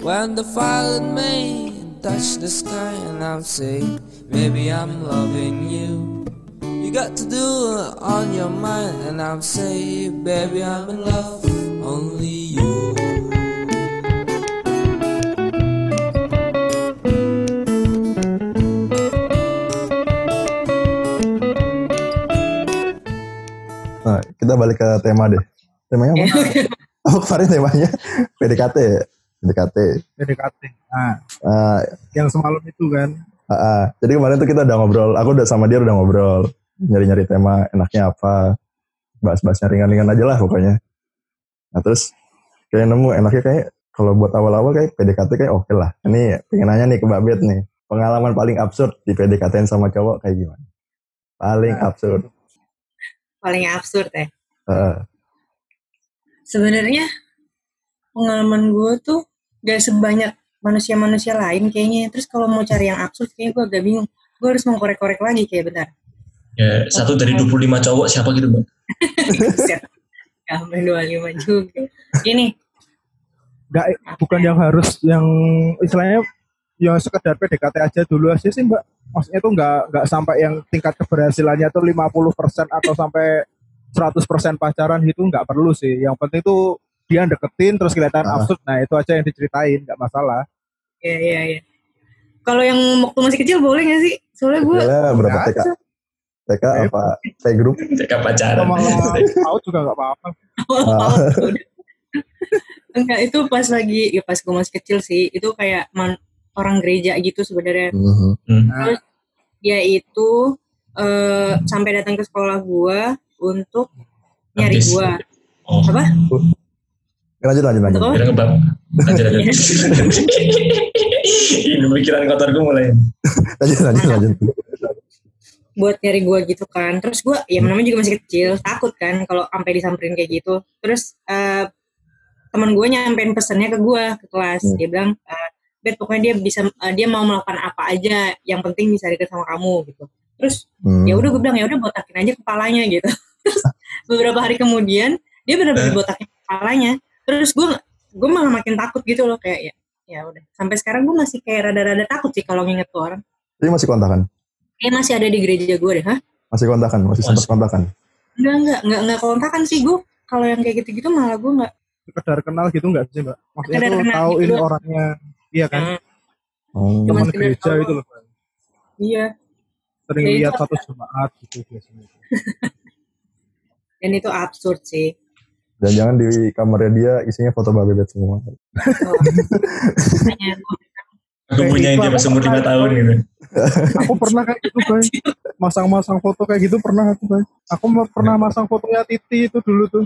When the violet may touch the sky and I'll say, Maybe I'm loving you. You got to do it on your mind and I'll say, Baby, I'm in love, only you. Nah, kita balik ke tema deh. Temanya apa? oh, kemarin temanya PDKT ya? PDKT. PDKT. Nah, Ah, yang semalam itu kan. ah, ah. Jadi kemarin tuh kita udah ngobrol. Aku udah sama dia udah ngobrol. Nyari-nyari tema enaknya apa. Bahas-bahasnya ringan-ringan aja lah pokoknya. Nah terus kayak nemu enaknya kayak kalau buat awal-awal kayak PDKT kayak oke lah. Ini pengen nanya nih ke Mbak Bet nih. Pengalaman paling absurd di PDKT sama cowok kayak gimana? Paling absurd. paling absurd ya. Ah, Sebenarnya pengalaman gue tuh gak sebanyak manusia-manusia lain kayaknya. Terus kalau mau cari yang absurd kayaknya gue agak bingung. Gue harus mengkorek-korek lagi kayak bentar. Ya, satu dari 25 cowok siapa gitu, Bang? Sampai 25 juga. Ini Nggak, bukan yang harus yang istilahnya yang sekedar PDKT aja dulu aja sih mbak. Maksudnya tuh nggak nggak sampai yang tingkat keberhasilannya tuh 50% atau sampai 100% pacaran gitu nggak perlu sih. Yang penting tuh dia deketin terus kelihatan Ah. absurd. Nah itu aja yang diceritain nggak masalah. ya ya ya. Kalau yang waktu masih kecil boleh gak sih? Soalnya gue Kecilnya berapa TK? TK apa playgroup? TK pacaran. Tahu juga nggak apa-apa. awal-awal udah. Enggak, itu pas lagi, ya pas gue masih kecil sih, itu kayak man- orang gereja gitu sebenarnya. Mhm. Hmm. Nah, Dia itu eh, sampai datang ke sekolah gua untuk nyari gua. Oh, Apa? Lanjut lanjut lanjut. Kira ngebab. Lanjut, lanjut. Ini pikiran kotor gue mulai. Lanjut lanjut lanjut. buat nyari gua gitu kan terus gua ya namanya juga masih kecil takut kan kalau sampai disamperin kayak gitu terus eh teman gue nyampein pesannya ke gua ke kelas Hmm. dia bilang eh, Bet pokoknya dia bisa eh, dia mau melakukan apa aja yang penting bisa deket sama kamu gitu terus Hmm. ya udah gue bilang ya udah botakin aja kepalanya gitu terus beberapa hari kemudian dia benar-benar Eh. botakin kepalanya terus gue gue malah makin takut gitu loh kayak ya ya udah sampai sekarang gue masih kayak rada-rada takut sih kalau nginget tuh orang Jadi masih kontakan? kayak masih ada di gereja gue deh hah Masih kontakan? Masih sempat kontakan? Enggak, enggak, enggak, enggak kontakan sih gue. Kalau yang kayak gitu-gitu malah gue enggak. sekedar kenal gitu nggak sih mbak? Maksudnya Sekedar tuh tauin gitu. orangnya. Iya kan? Nah, Oh. Cuma Teman gereja tahu. itu loh. iya. Sering Ya, lihat satu jemaat gitu biasanya. Dan itu absurd sih. Dan jangan di kamarnya dia isinya foto Mbak Bebet semua. Oh. Gua- Aku punya dia masih umur 5 tahun gitu. Aku pernah kayak gitu guys. Masang-masang foto kayak gitu pernah aku guys. Aku pernah masang fotonya Titi itu dulu tuh.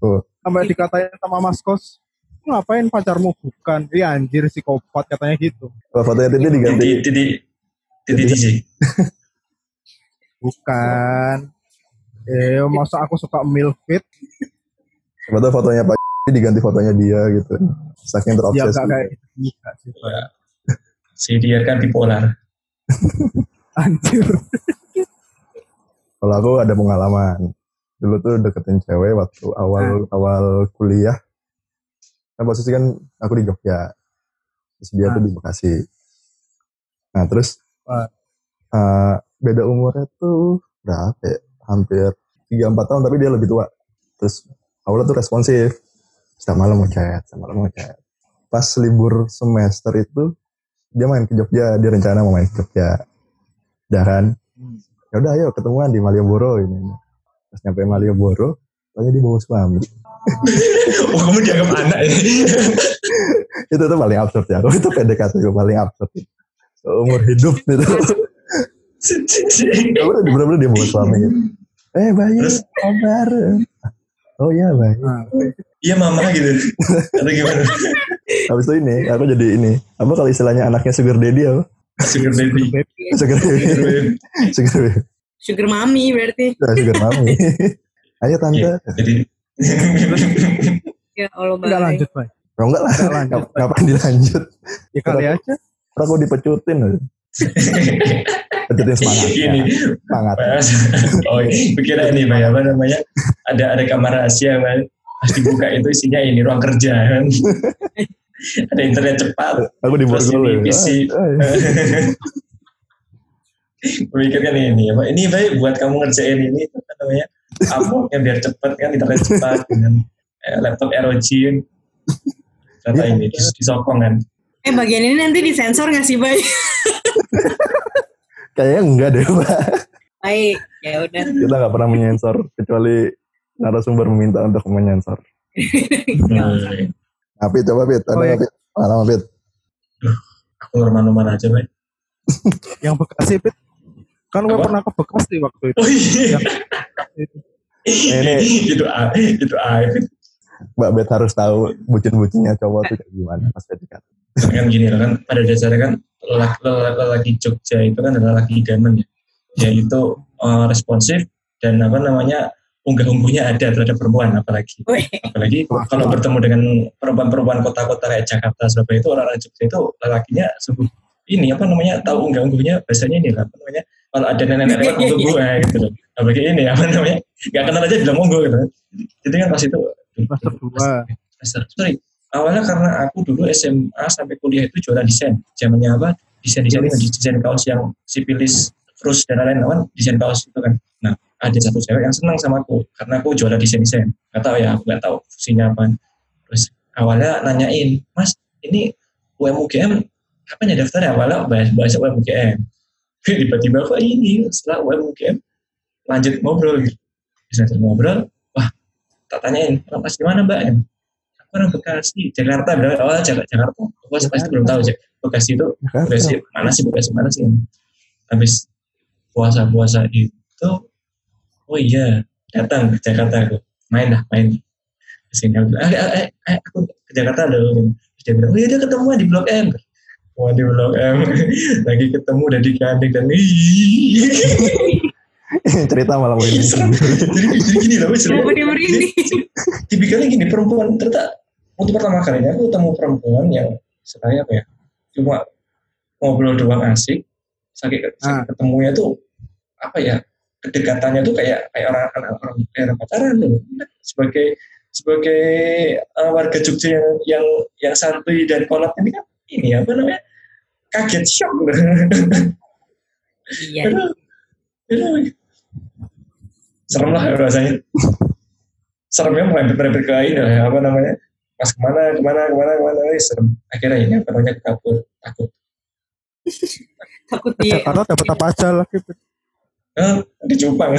Tuh. Sampai dikatain sama mas kos. "Lu Ngapain pacarmu bukan? Iya anjir psikopat katanya gitu. Kalau fotonya Titi diganti. Titi, titi, titi, titi. Bukan. Eh masa aku suka milfit? Foto fotonya Pak diganti fotonya dia gitu. Saking Ya terobsesi. enggak kayak sih. Ya. Si dia kan bipolar. Anjir. Kalau aku ada pengalaman. Dulu tuh deketin cewek waktu awal awal kuliah. Kan posisi kan aku di Jogja. Terus dia Ah. tuh di Bekasi. Nah terus Ah. eh, beda umurnya tuh berapa ya? Hampir 3-4 tahun tapi dia lebih tua. Terus awalnya tuh responsif. Setiap malam mau chat, setiap malam mau chat. Pas libur semester itu dia main ke Jogja, dia rencana mau main ke Jogja. Udah kan? ya udah ayo ketemuan di Malioboro ini pas nyampe Malioboro tanya dia bawa suami Oh kamu dianggap anak ya? itu tuh paling absurd ya itu PDKT gue paling absurd seumur hidup gitu ya udah bener-bener dia bawa suami eh Bayu Terus? kabar oh iya Bayu Nah, Iya mama gitu. Atau gimana? habis itu ini aku jadi ini apa kalau istilahnya anaknya sugar daddy apa Sugar baby. sugar baby Sugar baby. sugar baby Sugar mami berarti. Nah, sugar mami ayo tante Iya, Jadi Ya Allah enggak baik. lanjut, Pak. oh, enggak lah Enggak lanjut. Ngap- ngapain dilanjut Ya kali aja. Aku dipecutin pecutin semangat Ini semangat Mas. Oh, kira ini Pak, apa namanya? Ada ada kamar rahasia, Pak. Pas dibuka itu isinya ini ruang kerja kan. ada internet cepat Aku di Borgol ya. PC. Memikirkan ini apa ini baik buat kamu ngerjain ini apa namanya uploadnya biar cepet kan internet cepat dengan eh, laptop ROG kata Iya. ini dis- disokong kan Eh bagian ini nanti disensor nggak sih Bay? Kayaknya enggak deh, Pak. Baik, ya udah. Kita nggak pernah menyensor kecuali narasumber meminta untuk menyensor. Hmm. Tapi coba Pit, ada Oh, iya. Pit? Pengalaman Pit. aku normal-normal aja baik Yang Bekasi, Pit. Kan gue pernah ke Bekasi waktu itu. oh iya Ini- itu A itu A Mbak Bet harus tahu bucin-bucinnya cowok tuh kayak gimana pas PDKT. Kan gini loh kan pada dasarnya kan lelaki, Jogja itu kan adalah lelaki idaman ya. Yaitu eh, responsif dan apa namanya unggah-ungguhnya ada terhadap perempuan apalagi. Apalagi kalau bertemu dengan perempuan-perempuan kota-kota kayak Jakarta Surabaya itu orang-orang Jogja itu lelakinya sungguh ini apa namanya tahu unggah-ungguhnya bahasanya ini lah apa namanya kalau ada nenek-nenek lewat monggo bu eh, gitu loh. Apalagi ini apa namanya nggak kenal aja bilang monggo gitu jadi kan pas itu Semester dua. semester sorry awalnya karena aku dulu SMA sampai kuliah itu jualan desain. Zamannya apa? Desain desain itu desain kaos yang sipilis terus dan lain-lain kan desain kaos itu kan. Nah ada satu cewek yang senang sama aku karena aku jualan desain desain. Nggak tahu ya aku nggak tahu fungsinya apa. Terus awalnya nanyain mas ini UMUGM kapan ya daftarnya awalnya bahas bahasa UMUGM tiba-tiba kok ini? Setelah UMUGM lanjut ngobrol. Gitu bisa ngobrol wah tak tanyain orang pas di mana mbak orang Bekasi Jakarta bilang oh Jak- Jakarta. Aku pasti belum tahu Bekasi itu Bekasi mana sih? Bekasi mana sih habis puasa puasa itu oh iya datang ke Jakarta aku. Main lah main. Ke sini aku bilang, "Eh, eh, eh, aku ke Jakarta loh Terus dia bilang oh iya dia ketemu di Blok M. Wah di Blok M. Lagi ketemu udah digandeng dan Cerita malah mau ini. serem jadi, jadi gini loh tipikalnya gini perempuan ternyata untuk pertama kalinya aku ketemu perempuan yang saya apa ya cuma ngobrol doang asik sakit, sakit Ah. ketemunya tuh apa ya kedekatannya tuh kayak kayak orang orang, orang kayak orang pacaran tuh sebagai sebagai uh, warga Jogja yang yang yang santuy dan kolot ini kan ini apa namanya kaget shock Iya. Aduh, aduh. Serem lah rasanya. Seremnya merembet-merembet ke ini lah, apa namanya. Pas ke mana ke mana ke mana ke mana eh, serem. Akhirnya ini apa namanya kabur takut. Takut dia. Jakarta dapat apa aja lagi, Pit. eh, di Jepang.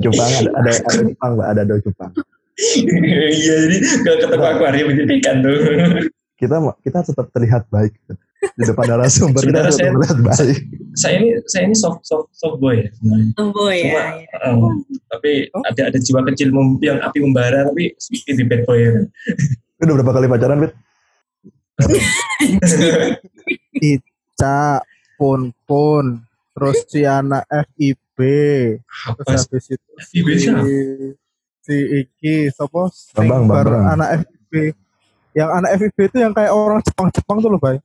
Jepang ada ada ada Jepang Mbak, ada do Jepang. iya jadi kalau ketemu akuarium menjadikan tuh. Kita kita tetap terlihat baik di depan narasumber kita tetap saya- terlihat baik. saya ini saya ini soft soft soft boy ya sebenarnya Oh boy Cuma, ya. eh, tapi Oh. ada ada jiwa kecil mem- yang api membara tapi sedikit di bad boy ya. Udah berapa kali pacaran, Pit? Ica, Pun Pun, terus si anak FIB, terus apa habis itu FIB siapa? si, si Iki? Sing Bambang, baru Bambang. anak FIB. Yang anak FIB itu yang kayak orang Jepang-Jepang tuh loh, Bay.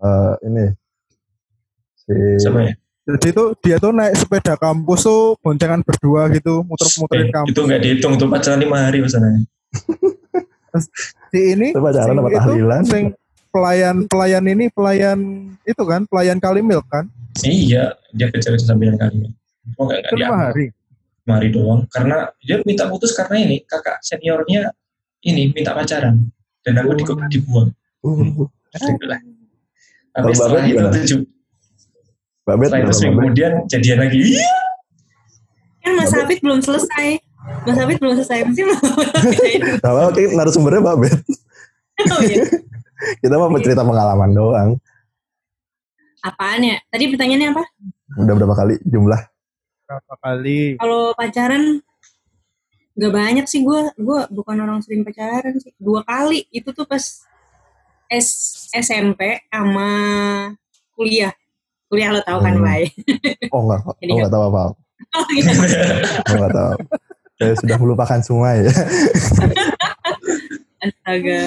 Eh, ini si Siapa ya? Jadi tuh dia tuh naik sepeda kampus tuh boncengan berdua gitu, muter-muterin Eh, kampus. itu nggak dihitung tuh pacaran lima hari masalahnya. Si ini, Itu pacaran sing apa itu, tahlilan? sing pelayan pelayan ini pelayan itu kan, pelayan Kalimil kan? Iya, dia kejar sambilan kali. Kok nggak nggak Itu lima diambil? hari. Lima hari doang. Karena dia minta putus karena ini kakak seniornya ini minta pacaran dan aku di, dibuang. Uh, Gitu Kalau setelah Babet itu gimana? tujuh, Mbak Bet, setelah itu seminggu Mbak Bet? kemudian jadian lagi. Iya. Kan Mas Hafid belum selesai. Mas Hafid belum selesai. Mesti belum apa-apa, kayak narasumbernya Mbak Bet. Oh, iya. Kita mau cerita pengalaman doang. Apaan ya? Tadi pertanyaannya apa? Udah berapa kali jumlah? Berapa kali? Kalau pacaran nggak banyak sih gue. Gue bukan orang sering pacaran sih. Dua kali. Itu tuh pas S SMP sama kuliah. Kuliah lo tau kan, Hmm. Bay? Oh enggak, kok. Jadi oh, enggak tahu apa. Oh, gitu. Oh, enggak tahu. Saya sudah melupakan semua ya. Astaga.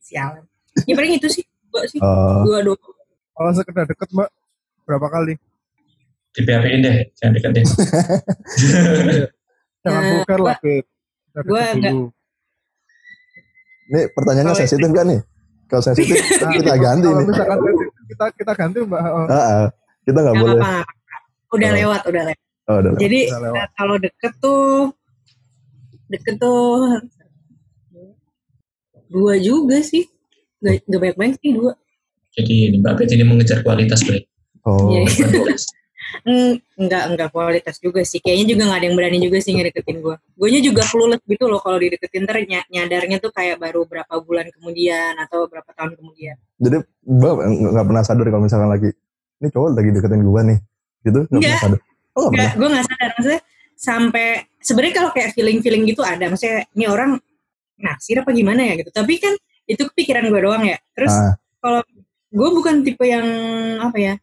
Sialan. Ya paling itu sih. Dua sih. Oh, Dua dua. Kalau sekedar deket mbak, berapa kali? Di PHP-in deh, jangan dekat deh. Jangan Nah, vulgar lah, Fit. Sekedar gua deket nggak- dulu. Ini pertanyaannya Kalau- sensitif kan nih? Kalau sensitif Nah, kita ganti kalau nih. misalkan kita kita ganti mbak Oh, Ah, ah. kita nggak boleh. Udah Oh. lewat, udah lewat. Oh, udah. Jadi Udah lewat. eh, kalau deket tuh deket tuh dua juga sih. Gak, gak banyak-banyak sih dua. Jadi Mbak Bet ini mengejar kualitas, Bre. Oh, Iya. Enggak, enggak kualitas juga sih. Kayaknya juga gak ada yang berani juga sih ngedeketin gue. Guanya juga clueless gitu loh kalau dideketin ny- nyadarnya tuh kayak baru berapa bulan kemudian atau berapa tahun kemudian. jadi Mbak nggak nggak pernah sadar kalau misalkan lagi ini cowok lagi deketin gua nih, gitu nggak pernah Nggak. sadar. Oh, nggak Enggak, gue gak sadar. Maksudnya sampai sebenarnya kalau kayak feeling-feeling gitu ada. Maksudnya ini orang naksir apa gimana ya gitu. Tapi kan itu kepikiran gue doang ya. Terus Ah, kalau gue bukan tipe yang apa ya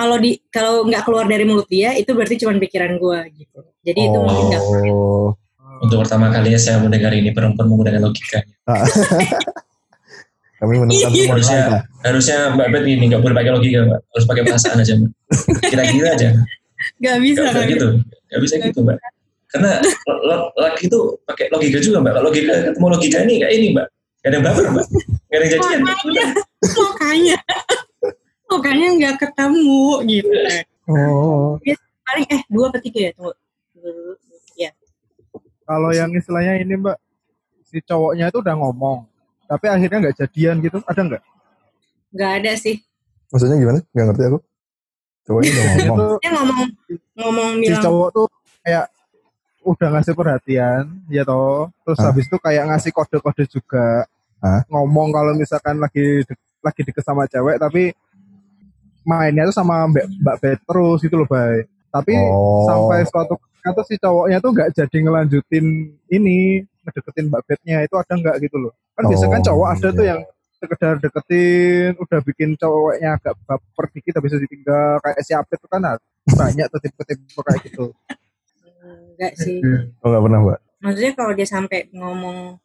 kalau di kalau nggak keluar dari mulut dia itu berarti cuma pikiran gue gitu jadi itu mungkin nggak oh, Untuk pertama kalinya saya mendengar ini perempuan menggunakan logika. kami menemukan Iya. temuan Harusnya, harusnya Mbak Bet ini nggak boleh pakai logika, Mbak. Harus pakai perasaan aja, Mbak. Kira-kira aja. nggak bisa Nggak gitu. Nggak bisa gitu, Mbak. Karena lo- lo- laki itu pakai logika juga, Mbak. Kalau logika ketemu logika ini kayak ini, Mbak. Gak ada yang baper, Mbak. Gak ada yang jadian. makanya makanya makanya nggak ketemu gitu Oh, paling eh dua apa tiga ya tunggu ya Kalau yang istilahnya ini mbak, si cowoknya itu udah ngomong, tapi akhirnya nggak jadian gitu, ada nggak? nggak ada sih maksudnya gimana? Gak ngerti aku. Cowoknya udah ngomong. Itu dia ngomong ngomong si bilang cowok tuh kayak udah ngasih perhatian, ya toh. Terus Hah? habis itu kayak ngasih kode-kode juga. Hah? Ngomong kalau misalkan lagi de- lagi deket sama cewek, tapi mainnya tuh sama mbak mbak Bet terus gitu loh, bay. Tapi Oh. sampai suatu tuh si cowoknya tuh nggak jadi ngelanjutin ini ngedeketin mbak Betnya itu ada nggak gitu loh. Kan biasanya kan Oh, cowok ada tuh iya. yang sekedar deketin, udah bikin cowoknya agak baper dikit habis itu ditinggal kayak si Apit tuh kan ada banyak tuh tipe-tipe kayak gitu. enggak sih Oh nggak pernah mbak. maksudnya kalau dia sampai ngomong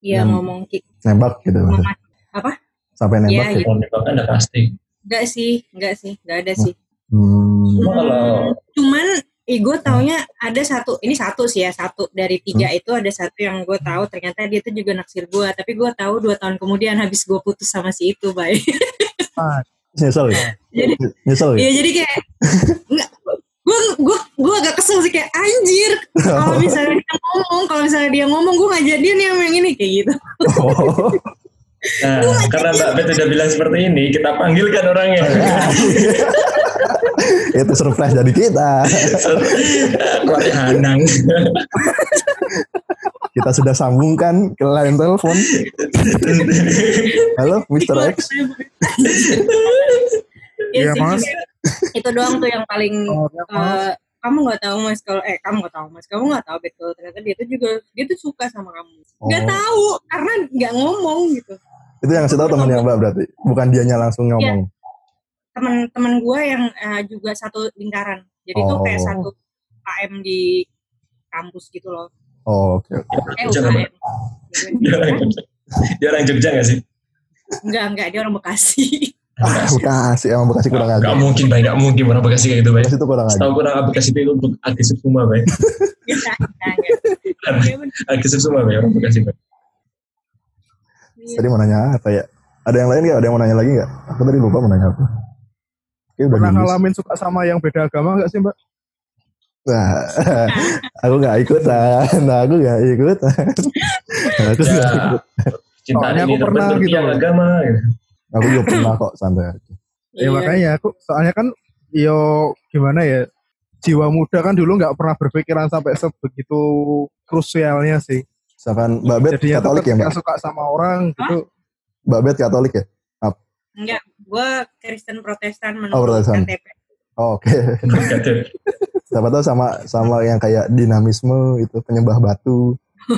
ya Hmm. ngomong ki- Nembak gitu. ngomong apa Sampai nembak. Iya, gitu. Kalau nembak kan udah pasti. Enggak sih enggak sih enggak ada sih Hmm. Cuma kalau cuman eh, gue taunya ada satu ini satu sih ya satu dari tiga itu ada satu yang gue tahu ternyata dia tuh juga naksir gue tapi gue tahu dua tahun kemudian habis gue putus sama si itu baik Nyesel ya? Jadi- Nyesel ya? Iya jadi kayak nggak gue gue gue agak kesel sih kayak anjir kalau misalnya dia ngomong kalau misalnya dia ngomong gue nggak jadian nih sama yang ini kayak gitu Oh. Nah, karena Mbak Bet udah bilang seperti ini, kita panggilkan orangnya. Itu surprise dari kita. Keluarnya Hanang. Kita sudah sambungkan ke line telepon. Halo, Mr. X. Iya, Iya Mas. itu doang tuh yang paling Oh, ya, Mas. eh, kamu nggak tahu mas kalau eh kamu nggak tahu mas kamu nggak tahu betul ternyata dia tuh juga dia tuh suka sama kamu nggak Oh. tahu karena nggak ngomong gitu Itu yang ngasih tahu temennya Mbak berarti. Bukan dianya langsung ngomong. teman-teman gue yang eh, juga satu lingkaran jadi tuh kayak Oh. satu KM di kampus gitu loh Oh, oke. oke. eh Jangan, UKM Dia orang, dia orang Jogja gak sih? enggak enggak dia orang Bekasi Ah, Bekasi. Emang Bekasi kurang Gak aja. mungkin, Bay. Gak mungkin orang Bekasi kayak gitu, Bay. Bekasi itu kurang aja. Setahu kurang Bekasi itu untuk agresif semua, Bay. Iya. Agresif semua, Bay. Orang Bekasi, Bay. Tadi mau nanya apa ya? Ada yang lain nggak? Ada yang mau nanya lagi nggak? Aku tadi lupa mau nanya apa. Oke, udah Pernah ngalamin suka sama yang beda agama nggak sih mbak? Nah, aku nggak ikutan. Nah, aku nggak ikutan. aku Ya, nggak ikut. cinta Soalnya aku pernah gitu agama. gitu. Aku juga pernah kok santai aja. Ya Iya. makanya aku soalnya kan yo gimana ya jiwa muda kan dulu nggak pernah berpikiran sampai sebegitu krusialnya sih. Misalkan Mbak Bet tuh Katolik ya Mbak? suka sama orang gitu. Mbak Bet Katolik ya? enggak gue Kristen Protestan menurut Oh, Protestan. KTP Oh, Oke. Gitu. Siapa tahu sama sama yang kayak dinamisme itu penyembah batu.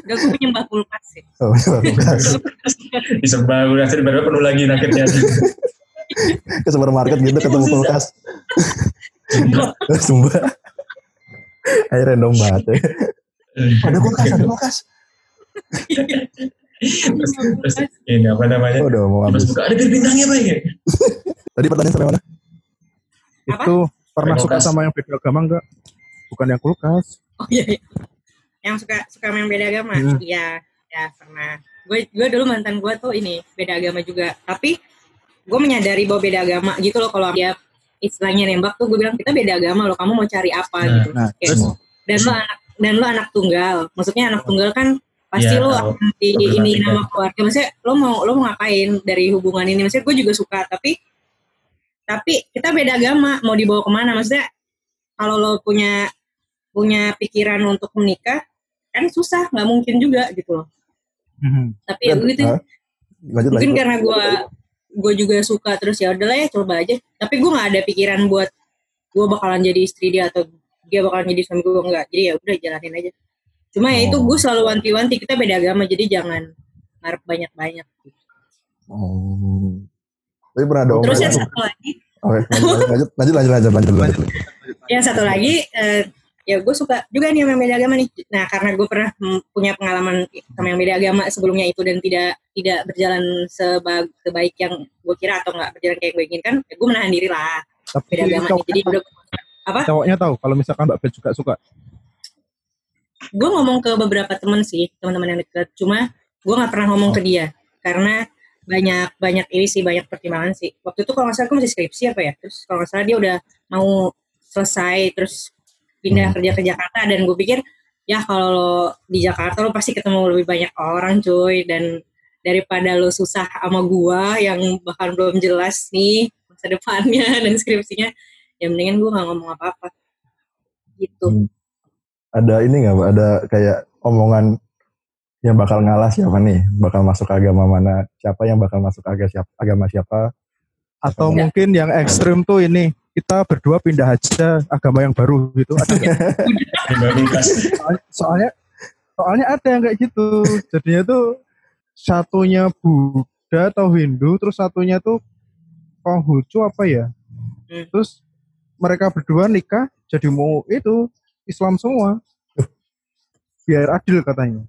enggak gue penyembah kulkas sih Oh, penyembah kulkas. Disembah, udah sering baru penuh lagi nakitnya. Ke supermarket gitu ketemu kulkas. Sumpah. Ayo random banget ya. Ada kulkas, ada kulkas. terus, terus ini apa namanya? Oh, udah mau habis. buka, ada bir bintangnya, Bay. Tadi pertanyaan sampai mana? Apa? Itu pernah suka sama yang beda agama enggak? Bukan yang kulkas. oh iya, iya. yang suka suka main beda agama Hmm. iya ya pernah gue gue dulu mantan gue tuh ini beda agama juga tapi gue menyadari bahwa beda agama gitu loh kalau dia istilahnya nembak tuh gue bilang kita beda agama loh kamu mau cari apa Nah, gitu nah, Kayak, terus? dan lo anak dan lo anak tunggal. Maksudnya anak tunggal kan pasti Iya, lo tahu. akan di ini nama keluarga. Maksudnya lo mau lo mau ngapain dari hubungan ini? Maksudnya gue juga suka tapi tapi kita beda agama. Mau dibawa ke mana? Maksudnya kalau lo punya punya pikiran untuk menikah kan susah. Nggak mungkin juga gitu loh. Mhm. tapi ya gitu ah, lanjut mungkin lanjut. karena gue gue juga suka terus ya udahlah ya coba aja. Tapi gue nggak ada pikiran buat gue bakalan jadi istri dia atau dia bakalan jadi suami gue enggak. Jadi ya udah jalanin aja. Cuma ya itu Oh. gue selalu wanti-wanti. Kita beda agama jadi jangan ngarep banyak-banyak. Oh. Tapi pernah ada terus yang satu lagi? Oke, lanjut, lanjut, lanjut, lanjut, lanjut, lanjut, yang satu lagi eh, ya gue suka juga nih sama yang beda agama nih. Nah karena gue pernah punya pengalaman sama yang beda agama sebelumnya itu dan tidak tidak berjalan seba- sebaik yang gue kira atau nggak berjalan kayak gue inginkan ya gue menahan diri lah. Tapi beda agama cowoknya, jadi udah apa? Cowoknya tahu kalau misalkan Mbak Bet juga suka. gue ngomong ke beberapa temen sih teman-teman yang deket. Cuma gue nggak pernah ngomong ke dia. Karena banyak banyak ini sih banyak pertimbangan sih. Waktu itu kalau nggak salah gue masih skripsi apa ya? Terus kalau nggak salah dia udah mau selesai terus pindah Hmm. kerja ke Jakarta. Dan gue pikir ya kalau lo di Jakarta lo pasti ketemu lebih banyak orang cuy. Dan daripada lo susah sama gua yang bahkan belum jelas nih masa depannya dan skripsinya ya mendingan gue nggak ngomong apa-apa gitu Hmm. Ada ini nggak, Mbak? Ada kayak omongan yang bakal ngalah siapa nih? Bakal masuk agama mana? Siapa yang bakal masuk agama siapa? Agama siapa? Atau Enggak. mungkin yang ekstrim tuh ini kita berdua pindah aja agama yang baru gitu. Ada soalnya, soalnya soalnya ada yang kayak gitu. Jadinya tuh satunya Buddha atau Hindu, terus satunya tuh Konghucu apa ya? Hmm. Terus mereka berdua nikah jadi mau itu Islam semua. Biar adil katanya.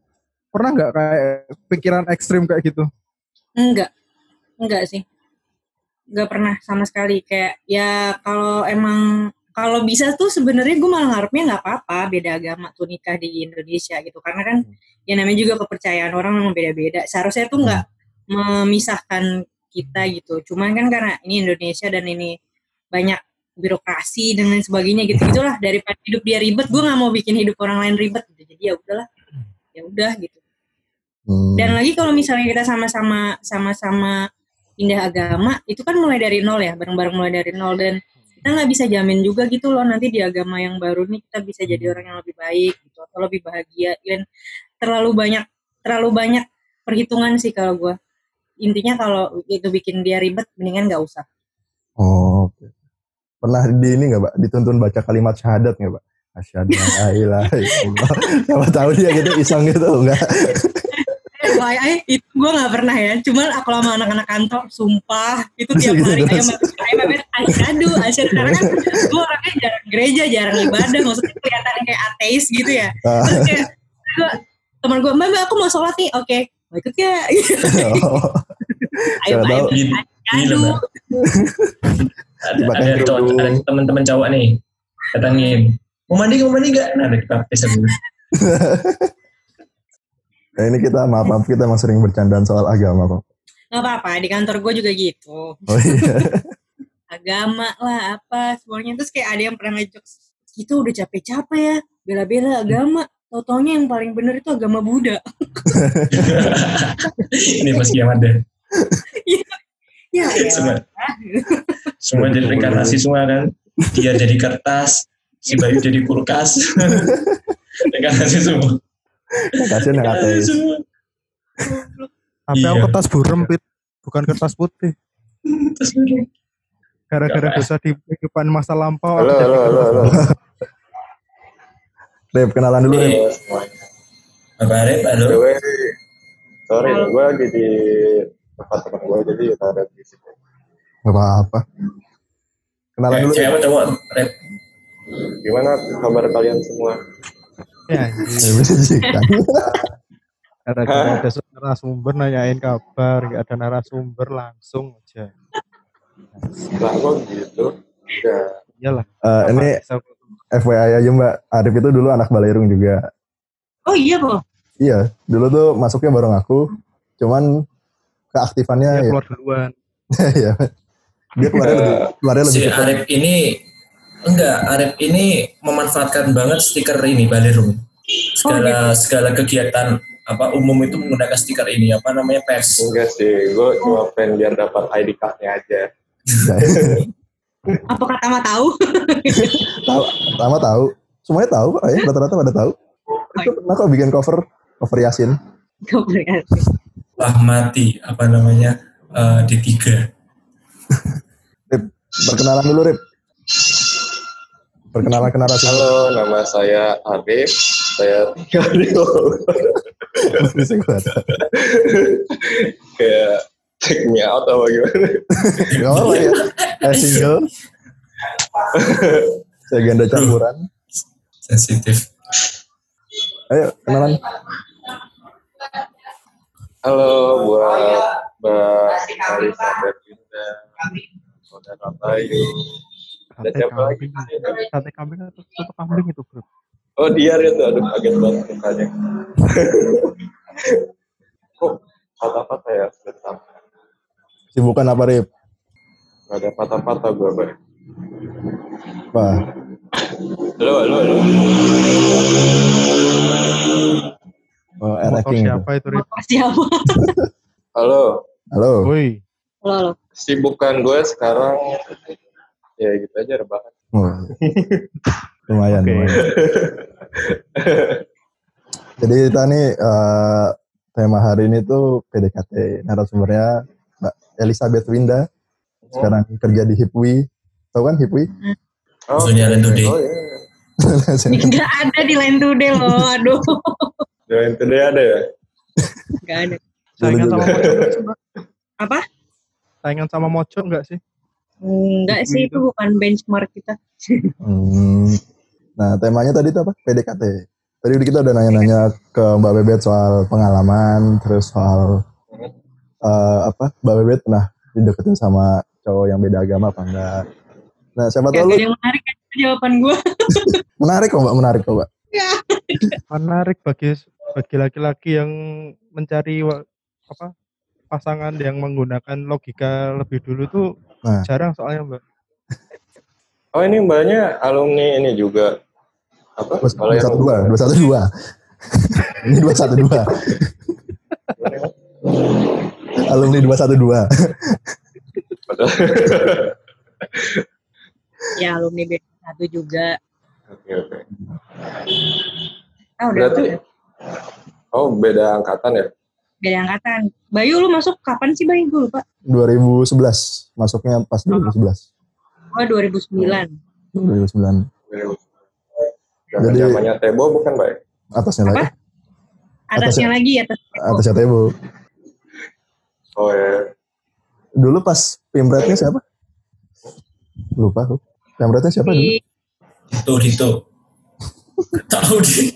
Pernah nggak kayak pikiran ekstrim kayak gitu? Enggak, enggak sih. Enggak pernah sama sekali. Kayak ya kalau emang kalau bisa tuh sebenarnya gue malah ngarepnya nggak apa-apa beda agama tuh nikah di Indonesia gitu. Karena kan ya namanya juga kepercayaan orang memang beda-beda. Seharusnya tuh nggak memisahkan kita gitu. Cuman kan karena ini Indonesia dan ini banyak birokrasi dan lain sebagainya gitu. Gitulah daripada hidup dia ribet gue nggak mau bikin hidup orang lain ribet. Gitu jadi ya udahlah. Ya udah gitu. Hmm. dan lagi kalau misalnya kita sama-sama sama-sama pindah agama, itu kan mulai dari nol ya, bareng-bareng mulai dari nol. Dan kita nggak bisa jamin juga gitu loh nanti di agama yang baru nih kita bisa jadi orang yang lebih baik gitu atau lebih bahagia. Dan terlalu banyak terlalu banyak perhitungan sih kalau gue intinya kalau itu bikin dia ribet mendingan nggak usah. Oh, oke. Pernah di ini nggak, Mbak? Dituntun baca kalimat syahadat nggak, Mbak? Asyhadu an la ilaha illallah. Siapa tahu dia gitu iseng gitu enggak. FYI itu gue nggak pernah ya cuman aku sama anak-anak kantor sumpah itu tiap Gitu, hari ayam ayam asyadu asyadu karena kan gue orangnya jarang gereja jarang ibadah maksudnya kelihatannya kayak ateis gitu ya Ah. terus kayak gue teman gue mbak mbak aku mau sholat nih oke mau ikut ya ayo ayo asyadu. Ada, ada, cowok, kerudung. ada teman-teman cowok nih datangin. Mau mandi mau mandi nggak? Nah ada dibaptis dulu Nah, ini kita maaf, maaf kita emang sering bercandaan soal agama, Pak. nggak apa-apa di kantor gue juga gitu. Oh iya. agama lah apa semuanya. Terus kayak ada yang pernah ngejok kita udah capek-capek ya bela-bela agama. Tau-taunya yang paling bener itu agama Buddha. Ini pas kiamat deh ya ya semua semua jadi reinkarnasi semua kan dia jadi kertas si Bayu jadi kulkas reinkarnasi semua ateis. semua Tapi Iya. aku kertas burem, Pit. Bukan kertas putih. Terus baru, Gara-gara dosa di kehidupan masa lampau. Halo, halo, halo, kertas halo. burem. Rep, kenalan dulu, semuanya. apa Rep halo sorry, gue lagi di tempat teman gue, jadi ada berisik. Gak apa-apa. Kenalan Eh, dulu, cewek cowok Gimana kabar kalian semua? Ya, Ya, bisa gara-gara ada narasumber nanyain kabar, nggak ada narasumber langsung aja. Lah kok gitu? Ya, Iyalah. Eh, ini FYI aja, Mbak. Arif itu dulu anak Balerung juga. oh iya kok Iya, dulu tuh masuknya bareng aku. cuman keaktifannya Dia ya, keluar duluan. ya. dia keluarnya lebih keluarnya lebih si. Arif ini enggak Arif ini memanfaatkan banget stiker ini Balirum segala segala kegiatan apa umum itu menggunakan stiker ini apa namanya pers Enggak sih, gue cuma pengen biar dapat ID card-nya aja. Apa kata mah tahu? tahu, pertama tahu, semuanya tahu kok ya, rata-rata pada tahu. Itu pernah kok bikin cover, cover Yasin. Gak berarti. Lah mati apa namanya eh, D3 Rip, perkenalan dulu Rip. Perkenalan ke narasumber. Halo, nama saya Arif. Saya tinggal di. Kayak check me out apa gimana? Gak apa ya. Saya single. Saya ganda campuran. sensitif Ayo, kenalan. Halo buat Mbak Marisa Berlinda, Saudara Bayu. Sate siapa lagi? kambing. Sate kambing atau soto kambing itu, Bro? Oh dia itu, aduh kaget banget mukanya. Kok patah-patah ya? Bentar. Sibukan apa Rip? Gak ada patah-patah gue, Bay. Wah, Halo, halo, halo. Oh, Motor siapa itu, Rip? Motor siapa? Halo. Halo. Woi, Lo lo. Sibukan gue sekarang ya gitu aja rebahan. Oh. lumayan, Oke. lumayan. Jadi kita nih eh, tema hari ini tuh PDKT. Narasumbernya Mbak Elizabeth Winda. Sekarang kerja di Hipwi. Tahu kan Hipwi? Oh, Maksudnya Land Today. Oh iya. Gak ada di Today loh. Aduh. Join today ada ya? Gak ada. saingan sama juga. Moco nggak sih, Mbak? Apa? Saingan sama Moco enggak sih? Enggak sih, itu bukan benchmark kita. Hmm. Nah, temanya tadi tuh apa? PDKT. Tadi kita udah nanya-nanya ke Mbak Bebet soal pengalaman, terus soal eh, apa? Mbak Bebet pernah dideketin sama cowok yang beda agama apa enggak? Nah, siapa tahu lu yang menarik kan jawaban gue. menarik kok Mbak, menarik kok Mbak. Menarik bagi bagi laki-laki yang mencari apa pasangan yang menggunakan logika lebih dulu tuh Nah. jarang soalnya, Mbak. Oh ini mbaknya alumni ini juga apa? Dua yang satu dua, dua satu dua. Ini dua satu dua. Alumni dua satu dua. Ya alumni B1 juga. Oke oke. Ah udah. Berarti udah. Oh beda angkatan ya? Beda angkatan. Bayu lu masuk kapan sih Bayu? Gue lupa. 2011 masuknya pas 2011. Oh 2009. 2009 Jangan Jadi- zamannya Tebo bukan mbak? atasnya lagi. Apa? Atasnya lagi atas. Atasnya Tebo. Oh ya. Dulu pas pimretnya siapa? Lupa aku. Pimretnya siapa dulu? Itu itu tahu deh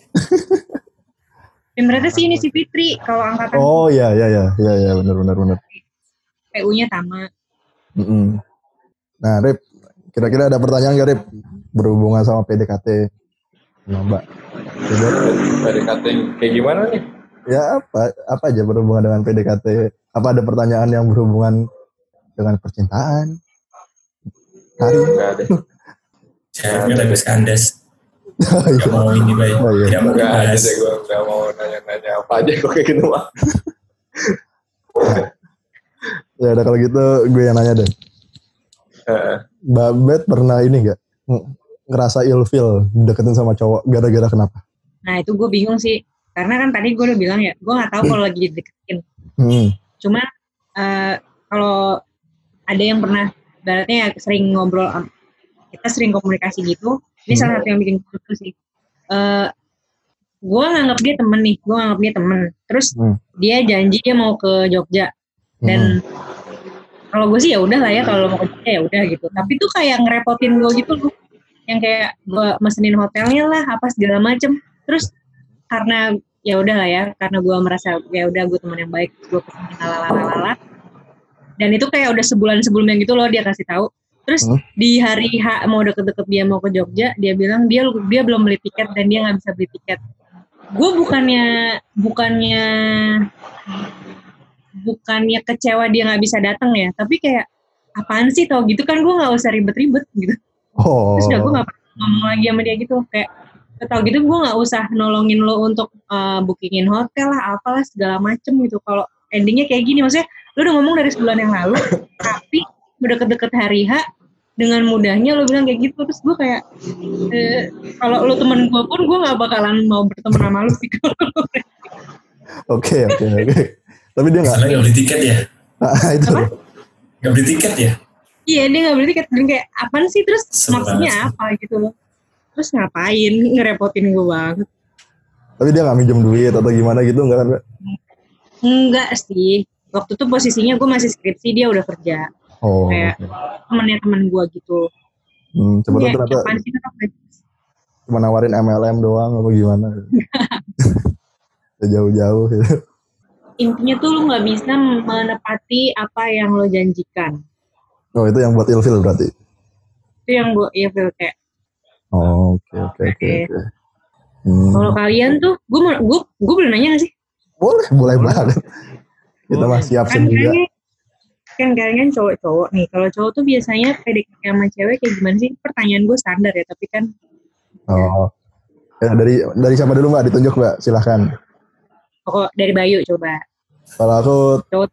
dan berarti sih ini si Fitri kalau angkatan Oh iya iya iya iya iya benar benar benar. PU-nya sama. Mm-mm. Nah, Rip, kira-kira ada pertanyaan gak, Rip? Berhubungan sama PDKT. Nah, Mbak. PDKT kayak gimana nih? ya apa apa aja berhubungan dengan PDKT? Apa ada pertanyaan yang berhubungan dengan percintaan? Hari? Gak ada. saya lagi kandas Oh, iya. nggak mau ini baik Oh, iya. nggak mau Gak gue gak mau nanya-nanya apa aja kok kayak gitu mah. Ya udah kalau gitu gue yang nanya deh. Heeh. Mbak Bet pernah ini gak? ng- ngerasa ilfeel deketin sama cowok gara-gara kenapa? Nah itu gue bingung sih. Karena kan tadi gue udah bilang ya, gue nggak tahu kalau lagi deketin. Hmm. Cuma eh, kalau ada yang pernah, ibaratnya ya sering ngobrol, kita sering komunikasi gitu. Ini Hmm. salah satu yang bikin gue sih. Eh gue nganggap dia temen nih, gue nganggap dia temen. Terus Hmm. dia janji dia mau ke Jogja dan kalau gue sih ya udah lah ya kalau mau ke Jogja ya udah gitu. Tapi tuh kayak ngerepotin gue gitu loh. Yang kayak gue mesenin hotelnya lah, apa segala macem. Terus karena ya udah lah ya, karena gue merasa ya udah gue teman yang baik, gue pesenin lalala Dan itu kayak udah sebulan sebelumnya gitu loh dia kasih tahu. Terus Hmm. di hari H mau deket-deket dia mau ke Jogja, dia bilang dia dia belum beli tiket dan dia nggak bisa beli tiket. Gue bukannya bukannya bukannya kecewa dia nggak bisa datang ya tapi kayak apaan sih tau gitu kan gue nggak usah ribet-ribet gitu Oh. terus udah gue nggak pernah ngomong lagi sama dia gitu kayak tau gitu gue nggak usah nolongin lo untuk eh, bookingin hotel lah apalah segala macem gitu kalau endingnya kayak gini maksudnya lo udah ngomong dari sebulan yang lalu tapi udah deket-deket hari H dengan mudahnya lo bilang kayak gitu terus gue kayak eh, kalau lo temen gue pun gue nggak bakalan mau berteman sama lo sih Oke oke oke. Tapi dia nggak. Nggak beli tiket ya, Ah, itu. Apa? nggak beli tiket ya. Iya dia nggak beli tiket dan kayak apaan sih terus Sebel maksudnya apa gitu loh. Terus ngapain ngerepotin gue banget. Tapi dia nggak minjem duit atau gimana gitu nggak kan? Enggak sih. Waktu itu posisinya gue masih skripsi dia udah kerja. Oh. Kayak temennya temen gue gitu. Hmm, coba Iya, ternyata aja. cuma nawarin MLM doang apa gimana? Udah Jauh-jauh gitu. Intinya tuh lu nggak bisa menepati apa yang lo janjikan. Oh itu yang buat ilfil berarti. Itu yang gue iya feel kayak Oh, oke oke oke. Hmm, kalau kalian tuh gue gue gue boleh nanya gak sih? boleh boleh banget. Kita mah siap kan juga. kayaknya kan kalian kan cowok-cowok nih kalau cowok tuh biasanya PDKT sama cewek kayak gimana sih pertanyaan gue standar ya tapi kan Oh. Ya, dari dari siapa dulu mbak? Ditunjuk mbak, silahkan. pokok dari Bayu coba Kalau aku cowok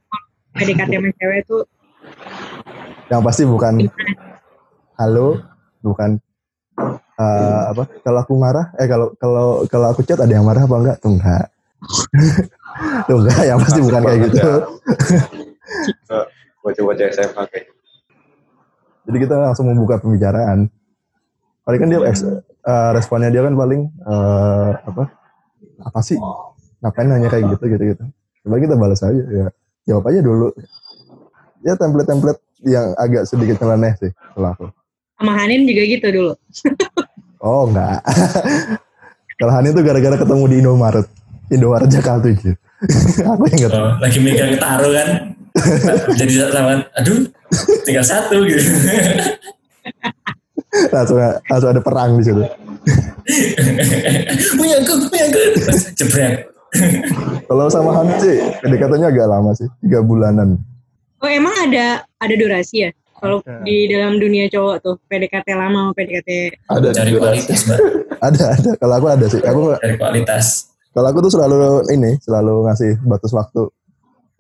PDKT sama cewek tuh yang pasti bukan gimana? halo, bukan eh, apa? Kalau aku marah, eh kalau kalau kalau aku chat ada yang marah apa enggak? Tuh enggak. Tuh enggak, yang pasti bukan kayak gitu. Bocah-bocah SMA kayak gitu. Jadi kita langsung membuka pembicaraan. Paling kan dia eh, responnya dia kan paling eh, apa? Apa sih? Ngapain nanya kayak gitu gitu gitu. Coba kita balas aja ya. Jawab aja dulu. Ya template-template yang agak sedikit nyeleneh sih kalau aku. sama Hanin juga gitu dulu Oh enggak. kalau Hani tuh gara-gara ketemu di Indomaret. Indomaret Jakarta gitu. aku yang enggak tahu. Oh, lagi megang taruh kan. Jadi sama, aduh, tinggal satu gitu. Langsung, langsung ada perang di situ. punya aku, punya aku. Jebret. Kalau sama Hani sih, pendekatannya agak lama sih. Tiga bulanan. oh emang ada ada durasi ya kalau di dalam dunia cowok tuh PDKT lama sama PDKT Ada Cari kualitas, Mbak. Ada, ada. Kalau aku ada sih. Aku Cari kualitas. Kalau aku tuh selalu ini, selalu ngasih batas waktu.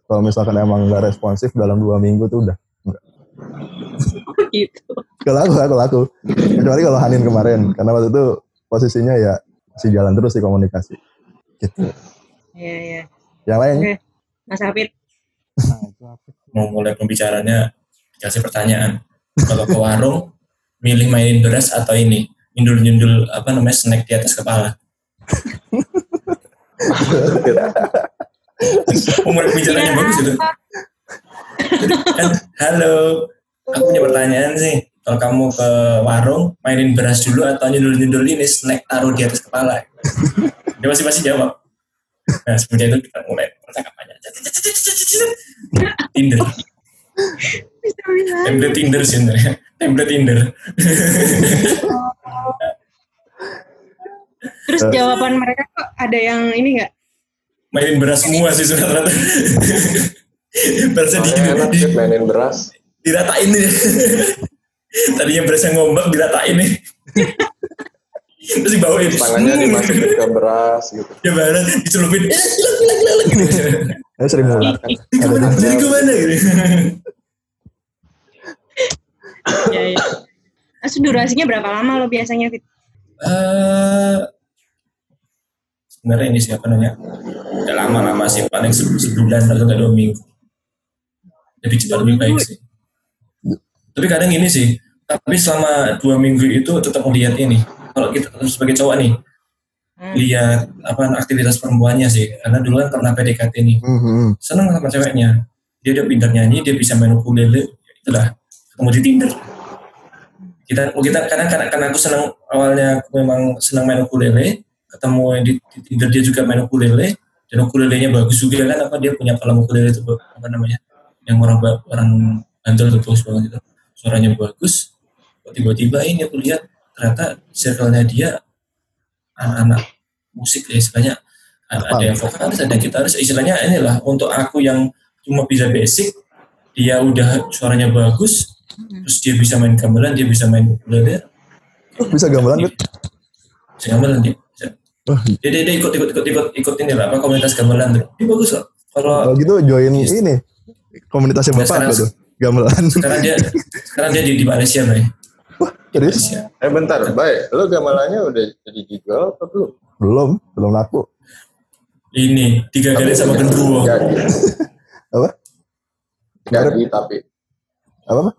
Kalau misalkan emang nggak responsif dalam dua minggu tuh udah. Enggak. gitu Kalau aku, kalau aku. Kecuali kalau Hanin kemarin, karena waktu itu posisinya ya masih jalan terus di komunikasi. Gitu. ya ya Yang lain, Oke. Mas Hafid Mau mulai pembicaranya, dikasih pertanyaan. Kalau ke warung, milih mainin beras atau ini? Nyundul-nyundul, apa namanya, snack di atas kepala. Mulai pembicaranya Iya. bagus itu. kan halo. Aku punya pertanyaan sih. Kalau kamu ke warung mainin beras dulu atau nyundul nyundul ini snack taruh di atas kepala. Dia masih masih jawab. Nah semenjak itu kita mulai percakapannya Tinder. Template Tinder sih sebenarnya template Tinder. Terus jawaban mereka kok ada yang ini nggak mainin beras semua sih rata-rata berasnya di, enak mainin beras. diratain nih tadinya berasnya ngombak diratain nih terus dibawain Tangannya Hmm. dimasukin ke beras gitu. ya barang dicelupin eh sering. Kan ke mana jadi ke mana gitu ya ya Terus durasinya berapa lama lo biasanya Fit? Eh, sebenarnya ini siapa nanya udah lama-lama sih paling se- sebulan atau dua minggu. Lebih cepat lebih baik sih. Tapi kadang ini sih tapi selama dua minggu itu tetap melihat ini. Kalau kita sebagai cowok nih Hmm. lihat apa aktivitas perempuannya sih. Karena dulu kan pernah PDKT nih. Hmm, hmm. seneng sama ceweknya. Dia udah pintar nyanyi dia bisa main ukulele itulah. Ketemu di Tinder. Kita oh kita karena karena, karena aku senang awalnya aku memang senang main ukulele ketemu yang di, di Tinder dia juga main ukulele. Dan ukulelenya bagus juga kan apa dia punya kolam ukulele itu apa namanya yang orang orang Bantul tuh bagus banget itu. Suaranya bagus. Kok tiba-tiba ini aku lihat ternyata circle-nya dia anak-anak musik ya istilahnya. Ada yang vokalis ada yang gitaris. Istilahnya inilah untuk aku yang cuma bisa basic dia udah suaranya bagus terus dia bisa main gamelan dia bisa main ukulele. Oh, bisa gamelan Bet? bisa gamelan dia Wah, dia, dia, dia ikut ikut ikut ikut ikut ini lah apa komunitas gamelan tuh dia bagus kok kalau kalau gitu join Yes. ini komunitasnya Ya, bapak sekarang- gitu gamelan sekarang dia sekarang dia di, di Malaysia Bray. serius Malaysia Eh bentar, baik. Lu gamelannya udah jadi dijual apa belum? belum belum laku ini tiga kali sama genderuwo Jadi, apa jadi tapi apa Pak?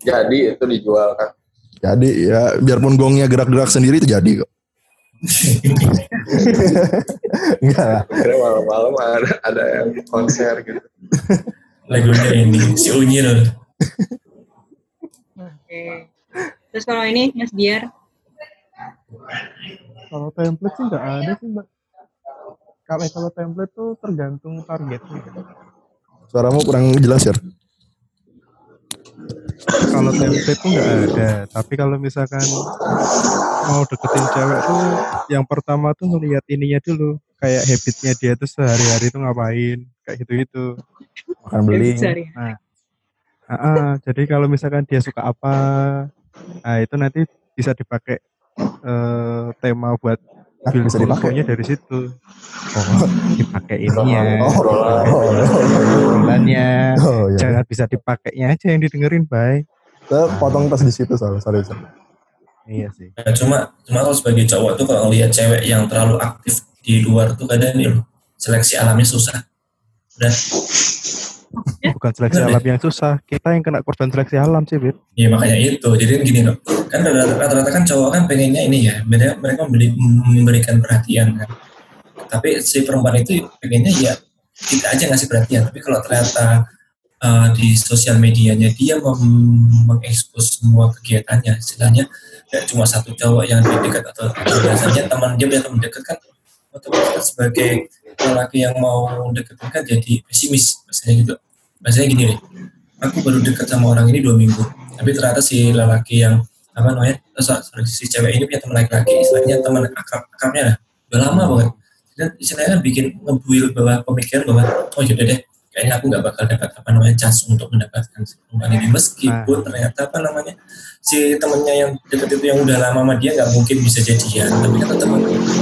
jadi itu dijual kan. jadi ya biarpun gongnya gerak-gerak sendiri itu jadi kok enggak lah Kira malam-malam ada ada yang konser gitu. lagunya ini si Unyil Oke. Terus kalau ini Mas Biar, Kalau template sih nggak ada sih mbak. Kalau kalau template tuh tergantung targetnya. suaramu kurang jelas ya Kalau template tuh nggak ada. Tapi kalau misalkan mau deketin cewek tuh, yang pertama tuh ngelihat ininya dulu. Kayak habitnya dia tuh sehari-hari tuh ngapain. Kayak gitu-gitu. makan beli Sorry. Ah, ah, jadi kalau misalkan dia suka apa, nah itu nanti bisa dipakai eh, tema buat Ah, build bisa dipakai dari situ. Oh, dipakai ininya, oh, oh, oh, bulannya. oh, ya. Jangan bisa dipakainya aja yang didengerin. Saya potong pas di situ soalnya sorry, sorry. Iya sih. Nah, cuma cuma kalau sebagai cowok tuh kalau ngelihat cewek yang terlalu aktif di luar tuh kadang nih loh seleksi alamnya susah. Udah. Bukan seleksi Bener alam yang susah, kita yang kena korban seleksi alam sih, Bit. ya makanya itu. Jadi kan gini loh kan rata- rata-rata kan cowok kan pengennya ini ya mereka mereka membeli, memberikan perhatian kan. Tapi si perempuan itu pengennya ya kita aja ngasih perhatian. Tapi kalau ternyata uh, di sosial medianya dia mengekspos semua kegiatannya istilahnya tidak cuma satu cowok yang lebih dekat atau biasanya teman dia punya teman dekat kan otomatis kan sebagai lelaki yang mau deketin kan jadi pesimis biasanya gitu. Biasanya gini deh aku baru dekat sama orang ini dua minggu tapi ternyata si lelaki yang apa namanya eh, si cewek ini punya teman laki-laki istilahnya teman akrab akrabnya lah. Udah lama banget. Dan istilahnya kan bikin ngebuil bahwa pemikiran bahwa oh yaudah deh kayaknya aku nggak bakal dapat apa namanya chance untuk mendapatkan si perempuan ini meskipun ternyata apa namanya si temennya yang deket itu yang udah lama sama dia nggak mungkin bisa jadian. Tapi kan tetap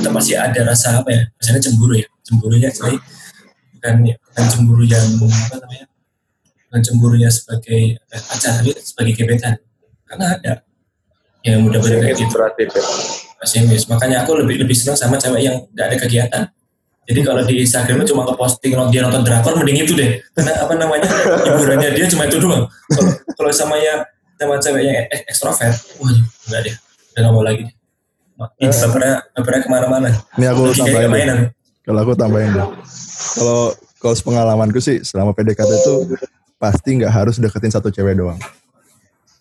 tetap masih ada rasa apa ya misalnya cemburu ya. Cemburunya saya bukan bukan cemburu yang apa namanya bukan cemburunya sebagai eh, pacar tapi sebagai gebetan. Karena ada yang berbeda gitu. ya. pesimis makanya aku lebih lebih senang sama cewek yang nggak ada kegiatan jadi kalau di Instagram cuma ngeposting kalau dia nonton drakor mending itu deh. Karena apa namanya hiburannya dia cuma itu doang. Kalau sama ya sama cewek yang ek- ekstrovert wah enggak deh. Udah nggak mau lagi deh. Ini bapernya bapernya ke mana-mana. Ini aku tambahin mainan. Kalau aku tambahin deh. Kalau kalau pengalamanku sih selama PDKT itu pasti nggak harus deketin satu cewek doang.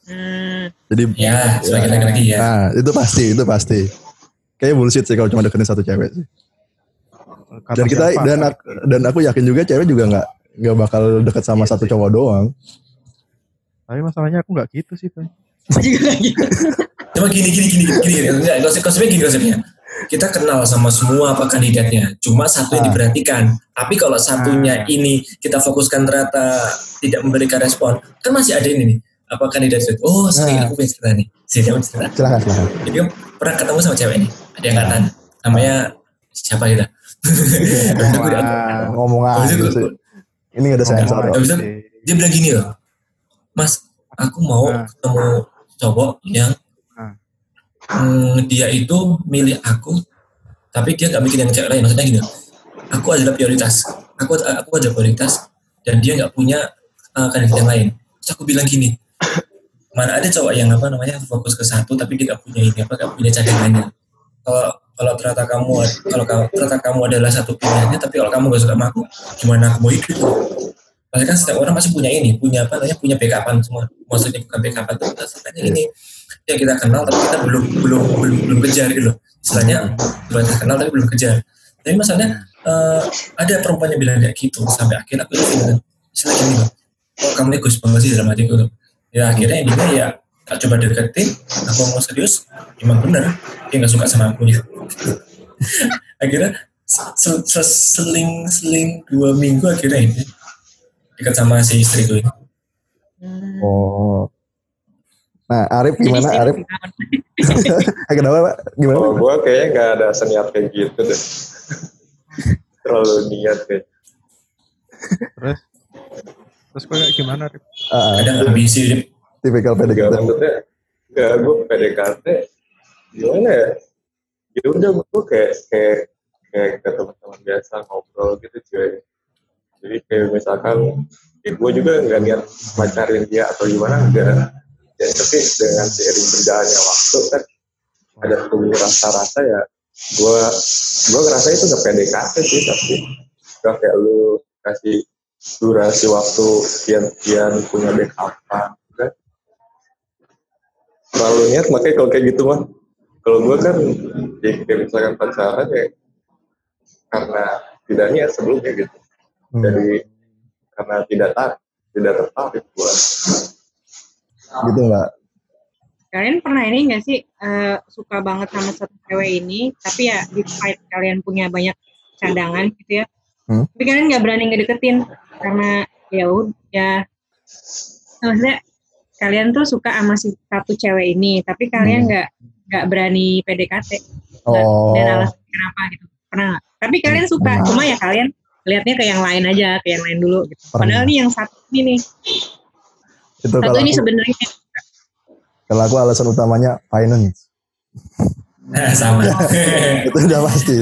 Hmm, Jadi ya sebagai laki-laki ya. Nah, itu pasti, itu pasti. Kayak bullshit sih kalau cuma deketin satu cewek sih. Kata Dan kita siapa? dan aku, dan aku yakin juga cewek juga nggak nggak bakal deket sama satu cowok doang. Tapi masalahnya aku nggak gitu sih, juga gitu. Cuma gini gini gini gini, gini. enggak konsep konsepnya gini konsepnya. Kita kenal sama semua apa kandidatnya, cuma satu yang Ah. diperhatikan. Tapi kalau satunya ini kita fokuskan ternyata tidak memberikan respon, kan masih ada ini nih. Apa kandidat itu? Oh, sorry, Nah. aku punya cerita nih. Sini aku cerita. Silakan, silakan. Jadi pernah ketemu sama cewek nih, ada yang angkatan. Namanya siapa kita? Aku udah- Wah, Ngomong Habis aja. Ini ada sensor. ngomong itu dia bilang gini loh, Mas, aku mau Nah. ketemu cowok yang Nah. hmm, dia itu milih aku, tapi dia gak mikirin cewek lain. Maksudnya gini, aku adalah prioritas. Aku aku ada prioritas dan dia nggak punya uh, kandidat yang lain. Terus aku bilang gini, mana ada cowok yang apa namanya fokus ke satu tapi dia nggak punya ini apa nggak punya cadangannya. Kalau kalau ternyata kamu kalau ternyata kamu adalah satu pilihannya tapi kalau kamu gak suka sama aku gimana aku mau hidup pasti kan setiap orang pasti punya ini punya apa namanya punya backupan semua. Maksudnya bukan backupan tuh sebenarnya ini ya kita kenal tapi kita belum belum belum belum kejar gitu loh. Istilahnya belum kita kenal tapi belum kejar. Tapi masalahnya eh, ada perempuan yang bilang kayak gitu sampai akhirnya aku itu bilang istilahnya gini loh oh kamu egois banget sih dalam hatiku ya akhirnya intinya ya tak coba deketin aku mau serius emang bener dia nggak suka sama aku ya akhirnya se- se- seling seling dua minggu akhirnya ini dekat sama si ini. Hmm. Oh. Nah, Arif gimana Arif? Kenapa Pak? Gimana? Pak? gue kayaknya nggak ada seniat kayak gitu deh. Terlalu niat deh. Terus terus kayak gimana Rip? Ah, Ada ambisi Rip. Tipikal PDKT. maksudnya, gak gue PDKT gimana ya? Ya udah gue kayak kayak kayak ke teman-teman biasa ngobrol gitu cuy. Jadi kayak misalkan ya gue juga nggak niat pacarin dia atau gimana enggak. Ya tapi dengan seiring berjalannya waktu kan ada tumbuh rasa-rasa ya gue gue ngerasa itu nggak PDKT sih tapi gak kayak lu kasih durasi waktu sekian-sekian punya backup kan terlalu niat makanya kalau kayak gitu mah kalau gue kan ya kayak misalkan pacaran ya karena tidak niat sebelumnya gitu Hmm. jadi karena tidak tak tidak tertarik gue Gitu nggak? Kalian pernah ini nggak sih eh, suka banget sama satu cewek ini, tapi ya despite kalian punya banyak cadangan gitu ya, Hmm. tapi kalian nggak berani ngedeketin karena ya udah, maksudnya kalian tuh suka sama si satu cewek ini, tapi kalian Hmm. nggak nggak berani PDKT Oh. dan alasan kenapa gitu, pernah nggak? Tapi kalian suka, Pernah. cuma ya kalian lihatnya ke yang lain aja, ke yang lain dulu gitu. Pernah. Padahal nih yang satu ini nih, Itu satu ini sebenarnya kalau aku alasan utamanya finance. Nah, sama. itu udah pasti.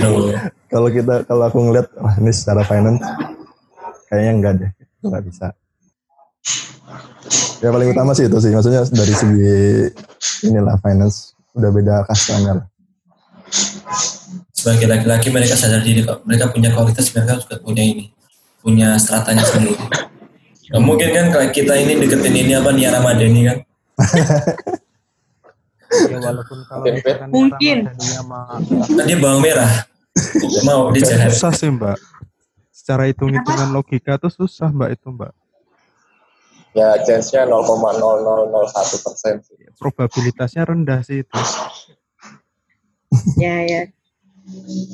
Kalau kita kalau aku ngeliat wah ini secara finance kayaknya enggak deh, nggak bisa. Ya paling utama sih itu sih, maksudnya dari segi inilah finance udah beda kastanya lah. Sebagai laki-laki mereka sadar diri kok. Mereka punya kualitas, mereka juga punya ini. Punya stratanya sendiri. Nggak mungkin kan kalau kita ini deketin ini apa Nia Ramadhani kan. Ya walaupun kalau Mungkin, misalkan Mungkin. Ramadhani sama dia bawang merah. Mau jahat. susah sih mbak. Secara hitung-hitungan logika tuh susah mbak itu mbak. Ya chance-nya 0,0001 persen sih Probabilitasnya rendah sih itu. ya ya.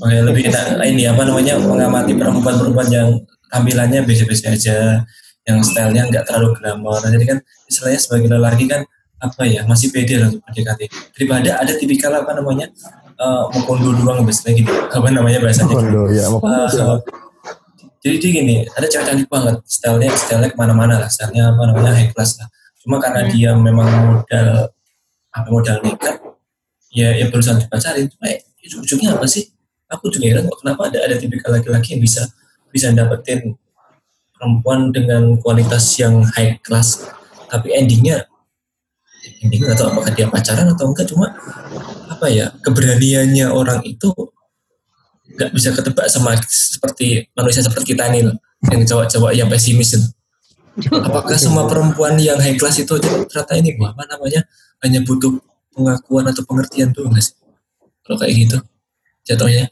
Oh ya lebih enak ini apa namanya mengamati perempuan-perempuan yang tampilannya biasa-biasa aja, yang stylenya nggak terlalu glamor. Jadi kan istilahnya sebagai lelaki kan apa ya masih pede lah untuk PDKT. Daripada ada tipikal apa namanya uh, mengkondo doang biasanya gitu. Apa namanya bahasanya? Kondo ya, mau Uh, siapa? Jadi dia gini, ada cewek cantik banget, stylenya stylenya ke mana-mana lah, stylenya apa namanya high class lah. Cuma karena dia memang modal apa modal nekat, ya ya berusaha dipacarin. Cuma ya, ujung-ujungnya apa sih? Aku juga heran kok kenapa ada ada tipikal laki-laki yang bisa bisa dapetin perempuan dengan kualitas yang high class, tapi endingnya endingnya tahu apakah dia pacaran atau enggak cuma apa ya keberaniannya orang itu nggak bisa ketebak sama seperti manusia seperti kita nih loh, yang cowok-cowok yang pesimis itu. Apakah semua perempuan yang high class itu ternyata ini wah, apa namanya hanya butuh pengakuan atau pengertian tuh sih? Kalau kayak gitu jatuhnya.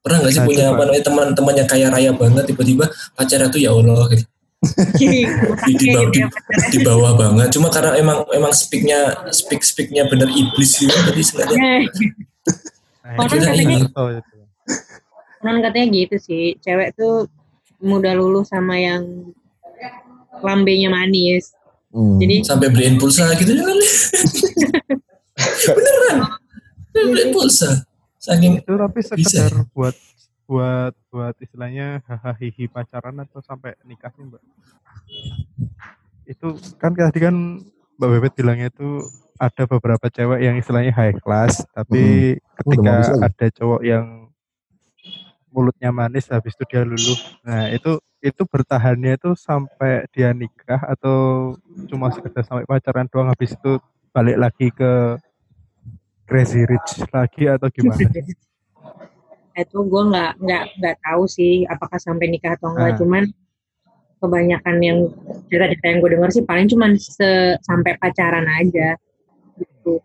Pernah nggak sih Nah, punya apa namanya teman-teman yang kaya raya banget tiba-tiba pacarnya tuh ya Allah gitu. Di, di, bawah, di, di bawah banget. Cuma karena emang emang speaknya speak speaknya bener iblis gitu jadi sebenarnya Nah, Orang katanya- itu. Kan katanya gitu sih, cewek tuh mudah luluh sama yang lambenya manis. Hmm. Jadi sampai beliin pulsa gitu ya kan beneran Sampai beliin pulsa saking Itu tapi Bisa sekedar buat buat buat istilahnya hahaha hihi pacaran atau sampai nikah sih mbak. Itu kan tadi kan Mbak Bebet bilangnya itu ada beberapa cewek yang istilahnya high class, tapi ketika bagus lagi. ada cowok yang mulutnya manis habis itu dia luluh. Nah, itu itu bertahannya itu sampai dia nikah atau cuma sekedar sampai pacaran doang habis itu balik lagi ke crazy rich lagi atau gimana? itu gue nggak nggak nggak tahu sih apakah sampai nikah atau enggak Ah. cuman kebanyakan yang cerita-cerita yang gue dengar sih paling cuman se- sampai pacaran aja gitu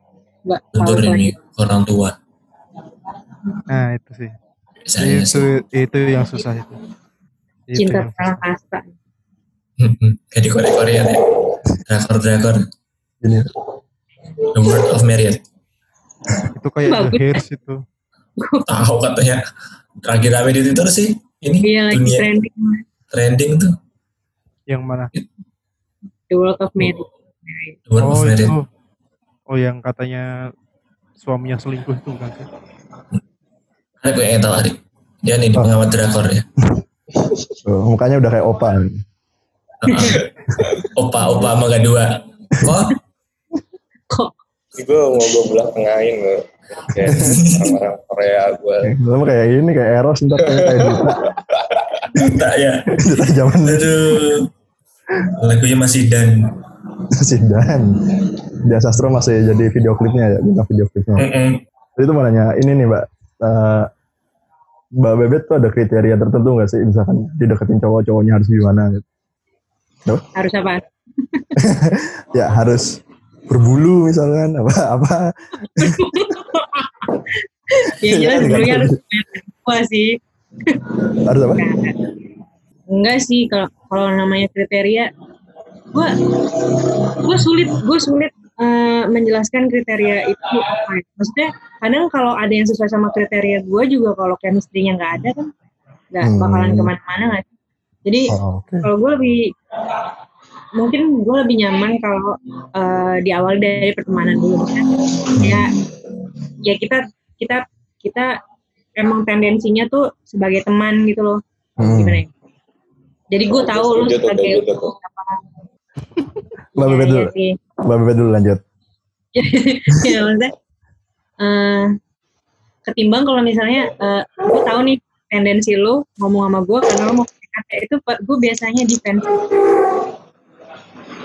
nggak ini orang tua Nah, itu sih. Saya itu sih itu yang susah itu. Itu cinta salah kasta kayak di Korea Korea ya drakor drakor Ini The Word of Marriott Itu kayak The Bagus. Hairs itu. tahu katanya terakhir rame di Twitter sih ini iya lagi dunia trending trending tuh Yang mana? The World of Married. The World of Oh Merit. itu. Oh yang katanya suaminya selingkuh itu kan sih? Ada gue yang tahu Adik. Dia nih pengamat drakor ya. Oh, mukanya udah kayak opa. Opa, opa sama gak dua. Kok? Kok gue mau gue belah tengahin loh kayak orang-orang Korea gue Sama kayak ini kayak Eros ntar kayak Duta. Tak ya. Duta zaman Aduh. Lagunya masih dan. masih dan. Dia sastro masih jadi video klipnya ya, bintang video klipnya. Jadi itu mau nanya, ini nih mbak, eh, mbak Bebet tuh ada kriteria tertentu nggak sih? Misalkan dideketin cowok-cowoknya harus gimana gitu. harus apa? Ya harus berbulu misalkan, apa apa. Ya jelas dulunya harus gua sih. Harus apa? Enggak sih kalau kalau namanya kriteria gua gua sulit gua sulit eh, menjelaskan kriteria itu apa ya. Maksudnya kadang kalau ada yang sesuai sama kriteria gua juga kalau chemistry-nya nggak ada kan nggak Hmm. bakalan ke mana-mana nggak sih? Jadi Oh, Oke. kalau gue lebih mungkin gue lebih nyaman kalau eh, di awal dari pertemanan dulu kan ya ya kita kita kita emang tendensinya tuh sebagai teman gitu loh Hmm. gimana ya jadi gue tahu lu sebagai apa ya dulu. Mbak Bebet dulu lanjut. ya maksudnya eh, ketimbang kalau misalnya eh, gue tahu nih tendensi lu ngomong sama gue karena lu mau PDKT itu gue biasanya defense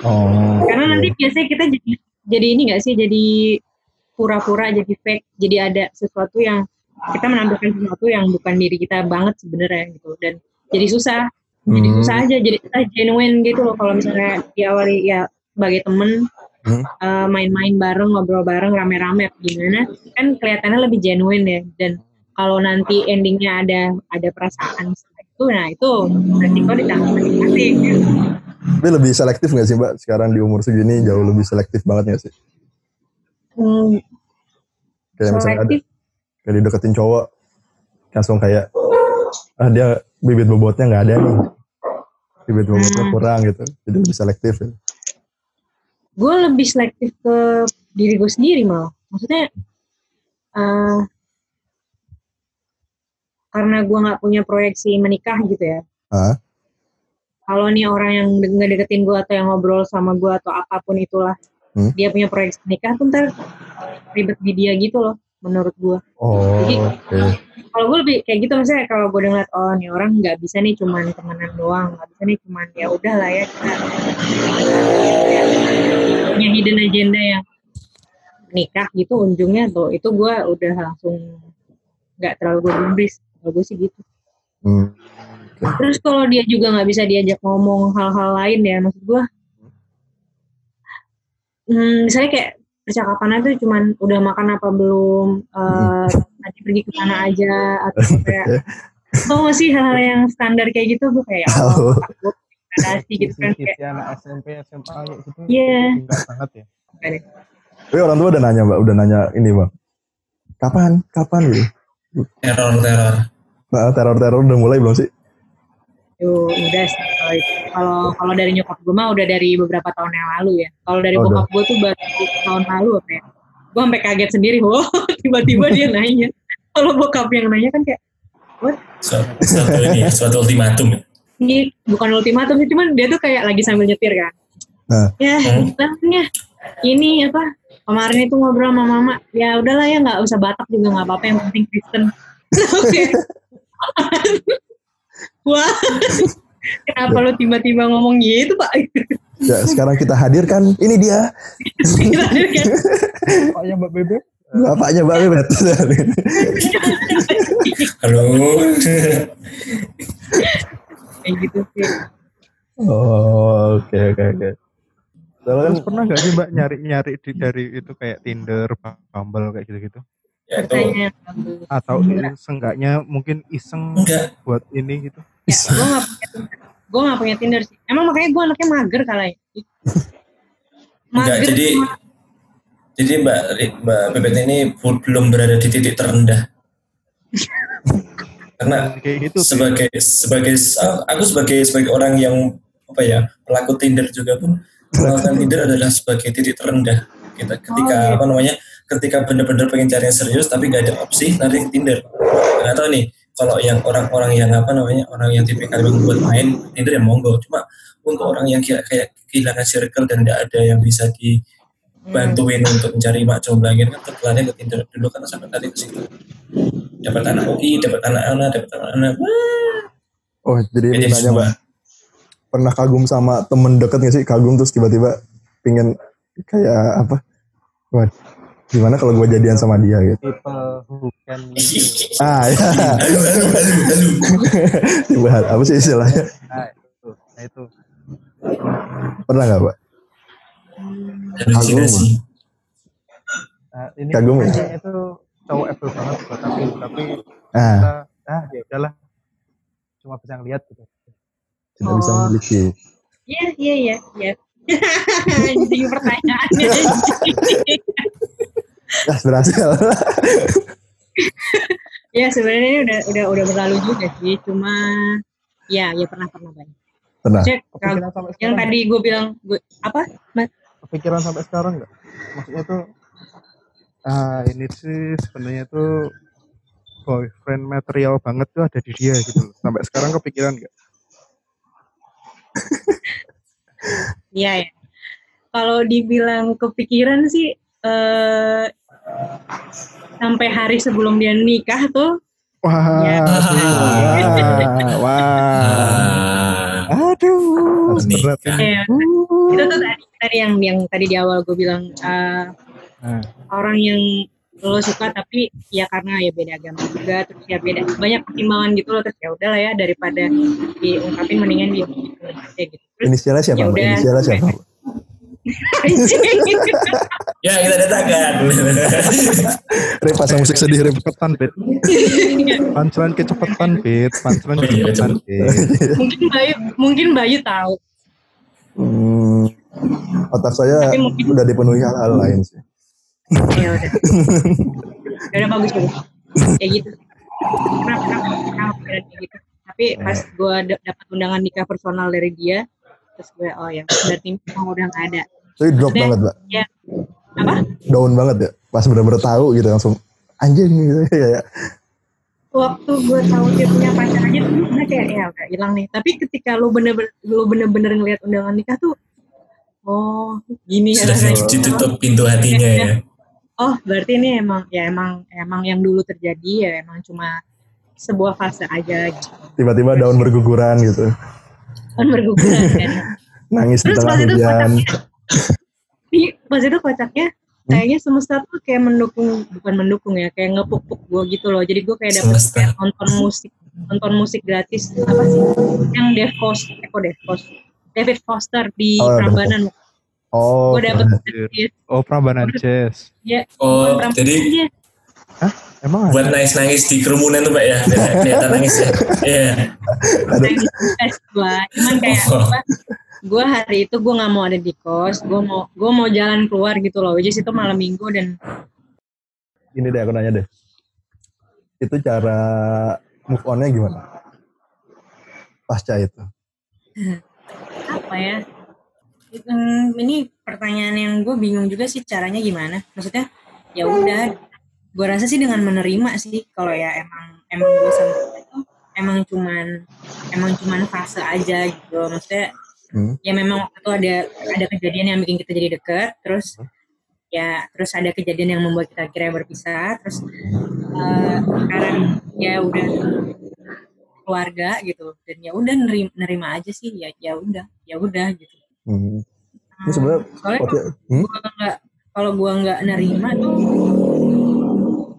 Oh. Karena oke. nanti biasanya kita jadi jadi ini gak sih jadi pura-pura jadi fake jadi ada sesuatu yang kita menampilkan sesuatu yang bukan diri kita banget sebenarnya gitu dan jadi susah jadi Hmm. susah aja jadi kita genuine gitu loh kalau misalnya diawali ya sebagai temen Hmm. eh, main-main bareng ngobrol bareng rame-rame gimana kan kelihatannya lebih genuine ya dan kalau nanti endingnya ada ada perasaan itu nah itu resiko ditanggung masing-masing gitu. Tapi lebih selektif nggak sih mbak? Sekarang di umur segini jauh lebih selektif banget nggak sih? Hmm, Kayak misalnya ada kayak dideketin cowok langsung kayak ah dia bibit bobotnya nggak ada nih bibit bobotnya Hmm. kurang gitu jadi lebih selektif ya. Gue lebih selektif ke diri gue sendiri malah maksudnya eh karena gue nggak punya proyeksi menikah gitu ya Hah? kalau nih orang yang de- ngedeketin gue atau yang ngobrol sama gue atau apa pun itulah Hmm. dia punya proyeksi menikah tuh ntar ribet di dia gitu loh menurut gue oh Jadi- oke. kalau gue lebih kayak gitu maksudnya kalau gue ngeliat oh nih orang nggak bisa nih cuman temenan doang nggak bisa nih cuman ya udah lah ya kita punya hidden agenda yang nikah gitu ujungnya tuh itu gue udah langsung nggak terlalu gue gubris kalau gue sih gitu. Hmm. terus kalau dia juga nggak bisa diajak ngomong hal-hal lain ya maksud gue hmm, misalnya kayak percakapannya tuh cuman udah makan apa belum eh tadi pergi ke mana aja atau kayak tau gak sih hal-hal yang standar kayak gitu gue kayak oh takut gitu kan kayak Kisah anak SMP, SMA kayak gitu. Iya. Enggak banget ya. tapi orang tua udah nanya mbak udah nanya ini bang kapan kapan gitu Teror-teror. nah, teror teror udah mulai belum sih Tuh, udah sih kalau. Kalau dari nyokap gue mah udah dari beberapa tahun yang lalu ya. Kalau dari Oh, bokap gue tuh baru tahun lalu apa ya. Gue sampai kaget sendiri, wah tiba-tiba dia nanya. Kalau bokap yang nanya kan kayak, what? Su- Suatu ini, suatu ultimatum. ya. Ini bukan ultimatum sih, cuman dia tuh kayak lagi sambil nyetir kan. Nah. Ya, Hmm. namanya ini apa? Kemarin itu ngobrol sama mama, ya udahlah ya nggak usah Batak juga nggak apa-apa, yang penting Kristen. Wah, kenapa lu tiba-tiba ngomong gitu pak? ya sekarang kita hadirkan ini dia Kita kan Paknya Mbak Bebe. bapaknya mbak Bebet Halo. kayak gitu sih. oh oke oke oke Terus pernah nggak sih Mbak nyari-nyari di, dari itu kayak Tinder, Bumble kayak gitu-gitu? ya Atau Enggak. seenggaknya mungkin iseng enggak. buat ini gitu? Ya, gue gak punya Tinder. Gue gak punya Tinder sih. Emang makanya gue anaknya mager kali ya. Enggak, jadi cuma- jadi Mbak Mbak Bebet ini belum berada di titik terendah. Karena Kayak gitu sih. sebagai sebagai aku sebagai sebagai orang yang apa ya pelaku Tinder juga pun melakukan Tinder adalah sebagai titik terendah kita ketika Oh, iya. apa namanya ketika benar-benar pengen cari yang serius tapi gak ada opsi nanti Tinder nggak tahu nih kalau yang orang-orang yang apa namanya orang yang tipikal yang buat main Tinder ya monggo cuma untuk orang yang kayak, kayak kehilangan circle dan tidak ada yang bisa dibantuin untuk mencari mak lagi kan terkelarnya ke Tinder dulu kan sampai tadi ke situ dapat anak UI dapat anak-anak dapat anak-anak wah Oh, jadi ini nanya. Mbak. Pernah kagum sama temen deket gak sih? Kagum terus tiba-tiba pingin kayak apa? Wah, gimana kalau gue jadian sama dia gitu? People who can Ah, ya. Dibahas. Apa sih istilahnya? nah itu, nah itu. Pernah gak, Mbak? halusinasi Nah, ini Kagum ya? itu cowok Apple banget buat aku, tapi Ah, kita, ah ya udahlah, cuma bisa ngeliat gitu. tidak bisa Oh. memiliki. Iya, iya, iya, iya. Jadi pertanyaannya. Ah, berhasil. ya sebenarnya ini udah udah udah berlalu juga sih. Cuma ya ya pernah pernah banyak. Pernah. Cek sampai yang sekarang tadi gue bilang gue apa? Mas? kepikiran sampai sekarang nggak? Maksudnya tuh, ah ini sih sebenarnya tuh boyfriend material banget tuh ada di dia gitu loh. Sampai sekarang kepikiran nggak? Iya ya. Kalau dibilang kepikiran sih eh sampai hari sebelum dia nikah tuh Wah, Ya. wah, wah. Ah, Aduh, berat eh, itu tuh tadi, tadi yang yang tadi di awal gue bilang eh, Nah. orang yang lo suka tapi ya karena ya beda agama juga terus ya beda banyak pertimbangan gitu loh terus ya udahlah ya daripada diungkapin mendingan dia kayak gitu terus Inisialnya siapa, Ya Mbak? udah. Inisialnya siapa? Ya kita datangkan Rep, pasang musik sedih, Rep. Cepetan, Bet. Pancelan kecepatan, Bet. Pancelan Oh iya, kecepatan, Bet. mungkin Bayu mungkin Bayu tahu Hmm, otak saya mungkin- udah dipenuhi hal-hal lain sih. ya udah ya udah bagus bagus kayak gitu pernah kepikiran kayak gitu tapi pas gue dapat undangan nikah personal dari dia terus gue oh ya berarti memang udah nggak ada Tapi drop Udah. banget, Mbak. ya apa Down banget ya. Pas bener-bener tahu gitu langsung anjing gitu ya. waktu gue tahu dia punya pacar aja tuh gue kayak ya udah hilang nih tapi ketika lu bener-bener lu bener-bener ngeliat undangan nikah tuh oh gini ya sudah rasanya. ditutup pintu hatinya ya oh berarti ini emang ya emang emang yang dulu terjadi ya emang cuma sebuah fase aja gitu Tiba-tiba daun berguguran gitu. kan berguguran kan Nangis di terus tengah pas itu hujan. kocaknya di pas itu kocaknya kayaknya semesta tuh kayak mendukung bukan mendukung ya kayak ngepuk-puk gue gitu loh. Jadi gue kayak dapet Semesta. kayak nonton musik nonton musik gratis. Apa sih? Yang Dave Foster eh kok Dave Foster David Foster di Oh, Prambanan. Oh, gue dapet gratis Oh, Prambanan Jazz. ya oh Prambanan jadi aja. Emang ada? buat nangis nangis di kerumunan tuh pak ya? Kelihatan nangis ya? Iya. Nangis tes gue cuman kayak Oh. apa gue hari itu gue nggak mau ada di kos gue mau gue mau jalan keluar gitu loh which is itu malam minggu dan ini deh aku nanya deh. Itu cara move on-nya gimana? Pasca itu. apa ya Hmm, ini pertanyaan yang gue bingung juga sih caranya gimana maksudnya ya udah gue rasa sih dengan menerima sih kalau ya emang emang gue sama itu emang cuman emang cuman fase aja gitu maksudnya Hmm. ya memang waktu itu ada ada kejadian yang bikin kita jadi deket terus ya terus ada kejadian yang membuat kita akhirnya berpisah terus eh, sekarang ya udah keluarga gitu dan ya udah nerima, nerima aja sih ya ya udah ya udah gitu Hmm. Ini sebenarnya soalnya waktu hmm? gua nggak kalau gua nggak nerima tuh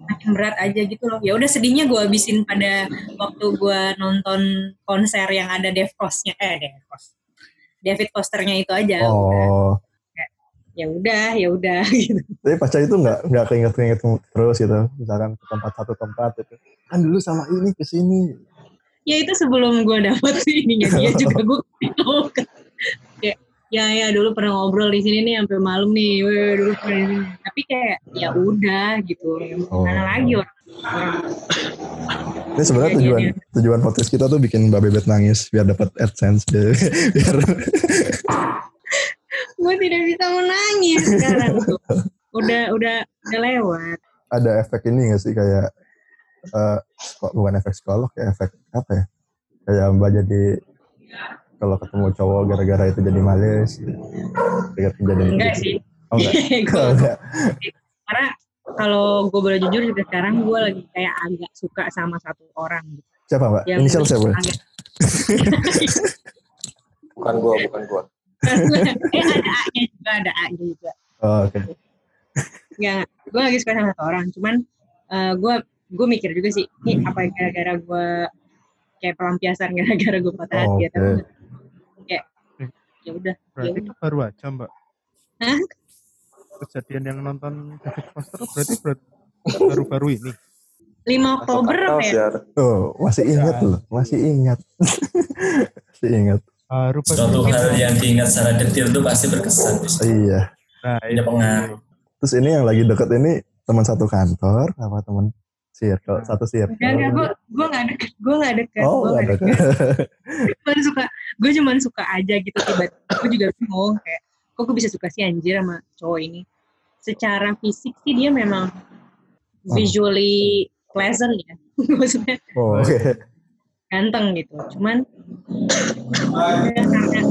makin berat aja gitu loh ya udah sedihnya gua habisin pada waktu gua nonton konser yang ada Dave Foster-nya eh Foster David Fosternya itu aja. Oh, ya udah ya udah gitu tapi pasca itu nggak nggak keinget-keinget terus gitu. Misalkan ke tempat satu tempat gitu. Kan dulu sama ini ke sini. ya itu sebelum gua dapet ininya dia juga gua kasih tahu kayak ya ya dulu pernah ngobrol di sini nih sampai malam nih. Weh, dulu pernah di sini. tapi kayak ya udah gitu. Oh. mana lagi orang? Orang Ini sebenarnya tujuan iya. tujuan podcast kita tuh bikin Mbak Bebet nangis biar dapat AdSense biar, biar gue tidak bisa menangis sekarang tuh. Udah udah udah lewat. Ada efek ini gak sih? Kayak eh kok bukan efek psikolog ya efek apa ya? Kayak Mbak jadi kalau ketemu cowok gara-gara itu jadi males gara kejadian enggak gitu. sih Oh enggak. Oh, enggak. karena kalau gue boleh jujur juga sekarang gue lagi kayak agak suka sama satu orang gitu. Siapa Mbak? Yang Inisial siapa? agak- Bukan gua, bukan gua. eh ada A-nya juga ada A-nya juga Oh, oke. Enggak, gue lagi suka sama satu orang. Cuman gue gue mikir juga sih, ini apa gara-gara gue kayak pelampiasan gara-gara gue patah hati Oh, atau enggak. kayak ya udah, ya Berarti udah. itu baru aja mbak. Hah? Kejadian yang nonton David Foster berarti baru-baru ini. 5 Oktober apa ya? Oh, masih ingat loh, masih ingat. masih ingat. Baru Suatu baru. hal yang diingat secara detail itu pasti berkesan. Iya. Nah, Punya pengaruh. Terus ini yang lagi deket ini teman satu kantor apa teman circle satu circle. Enggak, enggak, gue gue nggak deket, gue nggak deket, Oh, gue nggak deket. deket. Gue suka, gue cuman suka aja gitu tiba-tiba. Gue juga bingung kayak, kok gue bisa suka sih anjir sama cowok ini. Secara fisik sih dia memang visually pleasant ya, maksudnya Oh, oke. ganteng gitu. Cuman ya, karena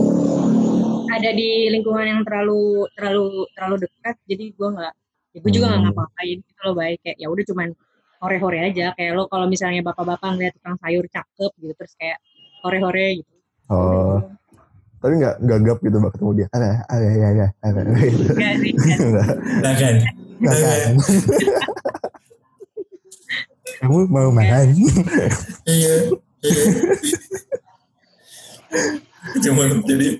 ada di lingkungan yang terlalu terlalu terlalu dekat, jadi gue nggak, ya gue juga nggak Hmm. ngapa-ngapain gitu loh baik kayak ya udah cuman hore-hore aja kayak lo kalau misalnya bapak-bapak ngeliat tukang sayur cakep gitu terus kayak hore-hore gitu. Oh. Tapi nggak gagap gitu mbak ketemu dia. Ada, ada, ya, ya, ada, gitu. Enggak sih. enggak. Nggak, kan, nggak kan. Kamu mau makan? iya, iya. Cuma jadi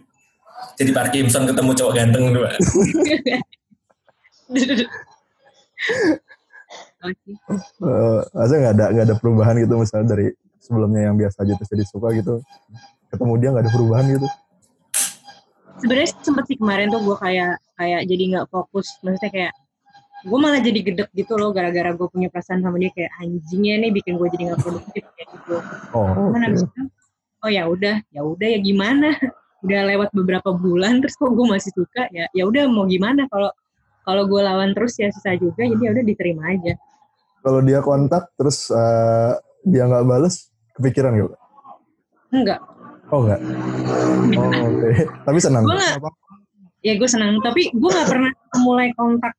jadi Parkinson ketemu cowok ganteng dua. Sih. Eh, masa nggak ada nggak ada perubahan gitu misalnya dari sebelumnya yang biasa aja terus jadi suka gitu. Ketemu dia nggak ada perubahan gitu. Sebenarnya sempet sih kemarin tuh gue kayak kayak jadi nggak fokus, maksudnya kayak gue malah jadi gedek gitu loh gara-gara gue punya perasaan sama dia kayak anjingnya nih bikin gue jadi nggak produktif kayak gitu. Oh, Cuman abis itu, oh ya udah, ya udah ya gimana? Udah lewat beberapa bulan terus kok gue masih suka ya, ya udah mau gimana kalau kalau gue lawan terus ya susah juga jadi ya udah diterima aja. Kalau dia kontak terus eh, dia nggak bales, kepikiran gak? Enggak, Oh enggak. Oh, oke. Tapi senang. gue nggak ya gue senang tapi gue nggak pernah mulai kontak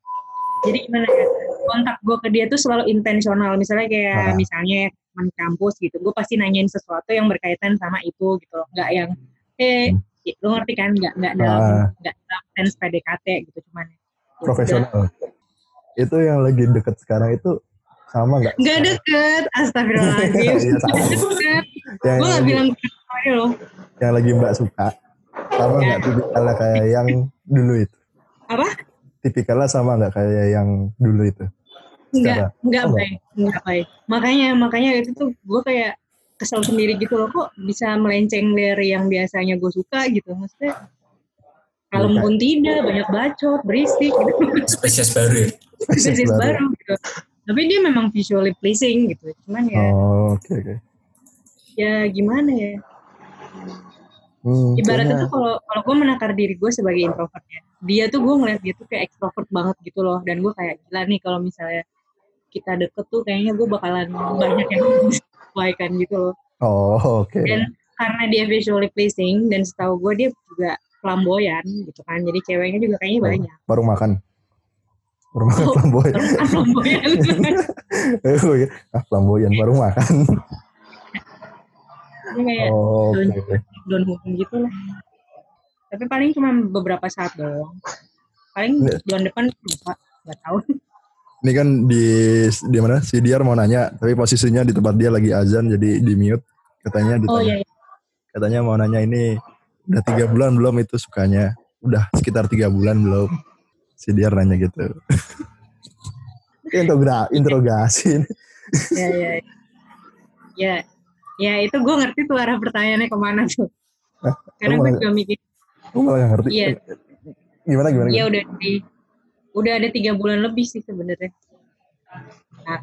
jadi gimana ya kontak gue ke dia tuh selalu intensional misalnya kayak Ah. misalnya teman kampus gitu gue pasti nanyain sesuatu yang berkaitan sama itu gitu loh nggak yang eh lu ngerti kan nggak nggak dalam Hmm. Ah. nggak dalam sense PDKT gitu cuman. Profesional. Itu yang lagi deket sekarang itu sama nggak? nggak deket astagfirullahaladzim Iya, sama. Yang, gue nggak lagi, bilang deket sama dia loh yang lagi mbak suka. Sama nggak tipikalnya kayak yang dulu itu? apa Tipikalnya sama nggak kayak yang dulu itu? Enggak, enggak baik, enggak baik. Makanya, makanya itu tuh gue kayak kesel sendiri gitu loh, kok bisa melenceng dari yang biasanya gue suka gitu. Maksudnya, kalem Iya. pun tidak, banyak bacot, berisik, gitu. Spesies baru ya. Spesies baru gitu. Tapi dia memang visually pleasing gitu. Cuman ya, Oh, oke oke. ya gimana ya. Hmm, Ibaratnya tuh kalau kalau gue menakar diri gue sebagai introvert ya, dia tuh gue ngeliat dia tuh kayak ekstrovert banget gitu loh. Dan gue kayak gila nih kalau misalnya kita deket tuh kayaknya gue bakalan banyak yang disesuaikan gitu loh. Oh, oke. dan karena dia visually pleasing dan setahu gue dia juga flamboyan gitu kan jadi ceweknya juga kayaknya Oh. banyak Baru makan. Baru makan Oh. flamboyan. Kan flamboyan iya. ah, flamboyan baru makan. dia kayak Oh, oke. down home gitu lah tapi paling cuma beberapa saat doang paling bulan depan lupa nggak tahu Ini kan di di mana? Si Diar mau nanya, tapi posisinya di tempat dia lagi azan jadi di mute. Katanya ditanya. oh iya, iya. Katanya mau nanya ini udah tiga bulan belum itu sukanya? Udah sekitar tiga bulan belum? Si Diar nanya gitu. Integra, interogasi. ya ya ya ya itu gue ngerti tuh arah pertanyaannya ke mana tuh karena gue juga mikir Gue malah gak ngerti. Iya. Gimana gimana? Iya gimana? udah di udah ada tiga bulan lebih sih sebenarnya. Lah.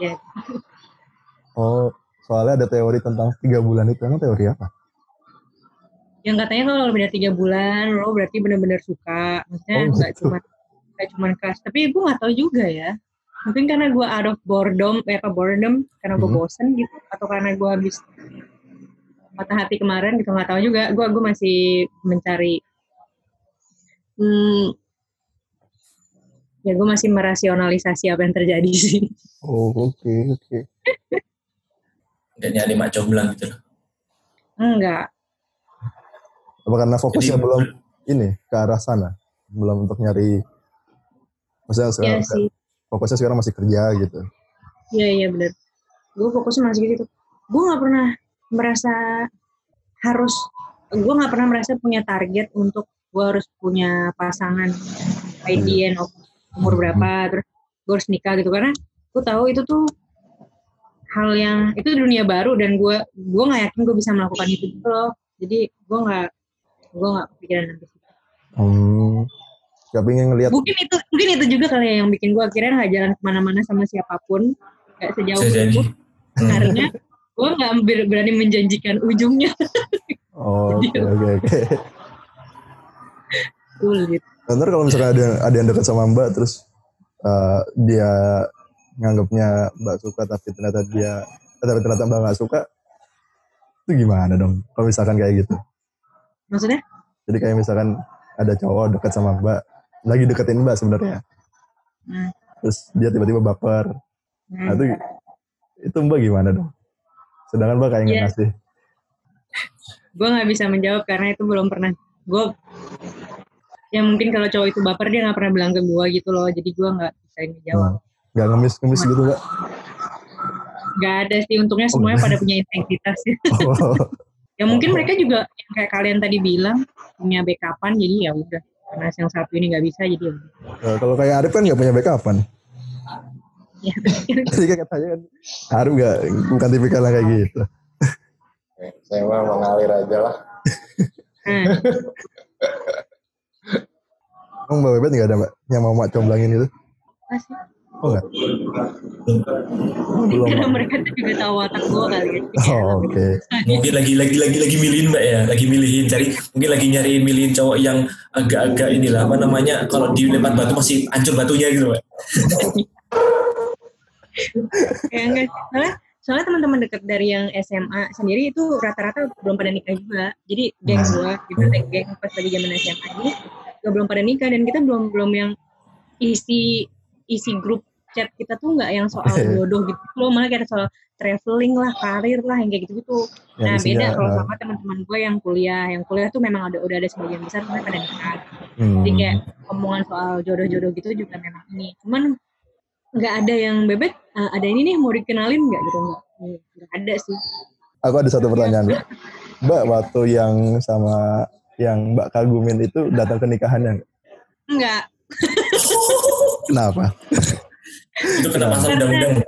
Ya. Oh, soalnya ada teori tentang tiga bulan itu. Emang teori apa? Yang katanya kalau lebih dari tiga bulan lo berarti benar-benar suka. Maksudnya Oh, nggak gitu. cuma nggak cuma keras. Tapi gue nggak tahu juga ya. Mungkin karena gue out of boredom, eh apa boredom, karena gue Hmm. bosen gitu, atau karena gue habis patah hati kemarin gitu nggak tahu juga. Gue gue masih mencari. Hmm, ya gue masih merasionalisasi apa yang terjadi sih. Oh, oke, oke. Dan nyari mak jomblang gitu loh. Enggak. Apa karena fokusnya Jadi- belum ini ke arah sana? Belum untuk nyari Maksudnya Iya sekarang sih. fokusnya sekarang masih kerja gitu. Iya iya benar. Gue fokusnya masih gitu. Gue nggak pernah merasa harus. Gue nggak pernah merasa punya target untuk gue harus punya pasangan by the end of umur berapa terus gue harus nikah gitu karena gue tahu itu tuh hal yang itu dunia baru dan gue gue nggak yakin gue bisa melakukan itu gitu loh jadi gue nggak gue nggak kepikiran sampai situ Hmm. Gak pengen ngeliat mungkin itu mungkin itu juga kali ya yang bikin gue akhirnya nggak jalan ke mana-mana sama siapa pun nggak sejauh itu Hmm. karena gue nggak ber- berani menjanjikan ujungnya Oh, oke oke oke. sulit Ntar kalau misalnya ada ada yang dekat sama Mbak terus eh, dia nganggapnya Mbak suka tapi ternyata dia eh, tapi ternyata Mbak nggak suka itu gimana dong? Kalau misalkan kayak gitu. Maksudnya Jadi kayak misalkan ada cowok dekat sama Mbak lagi deketin Mbak sebenarnya. Hmm. Terus dia tiba-tiba baper. Nah, hmm. itu itu Mbak gimana dong? Sedangkan Mbak kayak nggak Iya. ngasih. gue nggak bisa menjawab karena itu belum pernah gue ya mungkin kalau cowok itu baper dia nggak pernah bilang ke gue gitu loh jadi gue nggak bisa jawab Hmm. Nggak ngemis-ngemis gitu Mbak. nggak ada sih untungnya Oh, semuanya nggak. pada punya integritas Oh, ya mungkin mereka juga yang kayak kalian tadi bilang punya backupan jadi ya udah karena yang satu ini nggak bisa jadi ya. Nah, kalau kayak Arif kan nggak punya backupan. ya Jadi kan katanya kan Arif nggak bukan tipikal yang kayak gitu. Eh, Saya mah mengalir aja lah. nah, Emang Mbak Bebet nggak ada Mbak yang mau mak comblangin itu? pasti Oh nggak? mungkin Belum. karena mereka tuh juga tahu watak gue kali ya Oh, oke. Mungkin lagi lagi lagi lagi milihin mbak ya, lagi milihin cari mungkin lagi nyari milihin cowok yang agak-agak inilah apa namanya kalau dilempar batu masih hancur batunya gitu mbak. ya enggak sih. soalnya soalnya teman-teman dekat dari yang SMA sendiri itu rata-rata belum pada nikah juga jadi geng gua gitu geng pas lagi zaman SMA ini belum pada nikah dan kita belum belum yang isi isi grup chat kita tuh nggak yang soal jodoh gitu. Loh malah kayak soal traveling lah karir lah yang kayak gitu gitu nah beda kalau eh, sama teman-teman gue yang kuliah. Yang kuliah tuh memang ada udah ada sebagian besar mereka pada nikah hmm. jadi kayak omongan soal jodoh-jodoh gitu juga memang ini. Cuman nggak ada yang bebek "Eh, ada ini nih mau dikenalin nggak gitu? Nggak nggak ada sih. Aku ada satu pertanyaan Mbak. Mbak waktu yang sama yang Mbak kagumin itu datang ke nikahannya nggak? nggak. Kenapa? Itu kena pasal undang-undang.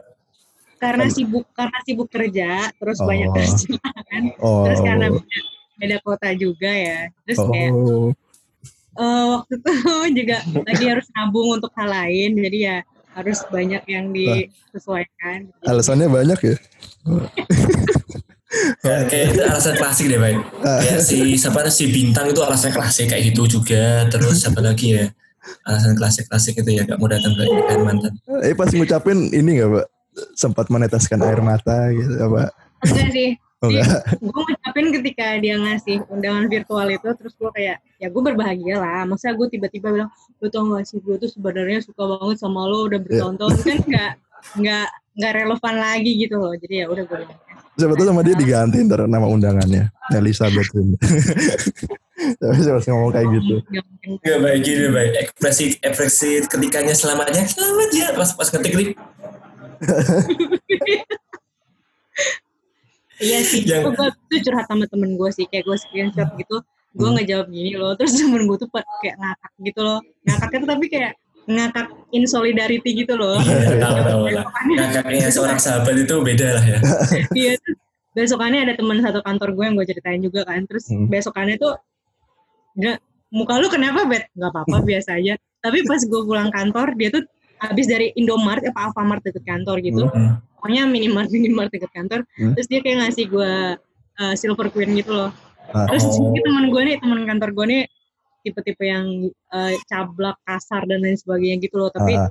Karena sibuk karena sibuk kerja terus Oh. banyak kerjaan Oh. terus karena beda, beda kota juga ya terus kayak Oh. eh, waktu itu juga lagi harus nabung untuk hal lain jadi ya harus banyak yang disesuaikan Alasannya banyak ya? Kayak, kayak itu alasan klasik deh baik. Kayak si siapa si bintang itu alasan klasik kayak gitu juga. Terus siapa lagi ya? Alasan klasik-klasik itu ya gak mau datang ke mantan. Eh pas ngucapin ini nggak Mbak? Sempat meneteskan air mata gitu apa? enggak sih Oh enggak? gue ngucapin ketika dia ngasih undangan virtual itu terus gue kayak ya gue berbahagia lah masa gue tiba-tiba bilang lu tau gak sih gue tuh sebenarnya suka banget sama lo udah bertahun-tahun kan nggak nggak nggak relevan lagi gitu loh jadi ya udah gue bilang Siapa tahu sama dia diganti ntar nama undangannya. Elizabeth. Tapi saya harus ngomong kayak gitu. Gak baik gini baik. Ekspresi ekspresi ketikanya selamatnya selamat ya pas pas ketik nih. iya sih Yang- gue tuh curhat sama temen gue sih kayak gue screenshot gitu gue Hmm. ngejawab gini loh terus temen gue tuh kayak ngakak gitu loh ngakaknya tuh tapi kayak ngakak in solidarity gitu loh Tahu tahu lah. Kakaknya seorang sahabat itu beda lah ya. Iya. Besokannya ada teman satu kantor gue yang gue ceritain juga kan. Terus Hmm. besokannya tuh nggak muka lu kenapa bet nggak apa-apa biasa aja tapi pas gue pulang kantor dia tuh habis dari Indomart apa Alfamart deket kantor gitu Hmm. pokoknya minimart minimart deket kantor Hmm. terus dia kayak ngasih gue uh, silver queen gitu loh Ah. terus Oh. teman gue nih teman kantor gue nih tipe-tipe yang uh, cablak kasar dan lain sebagainya gitu loh tapi Ah.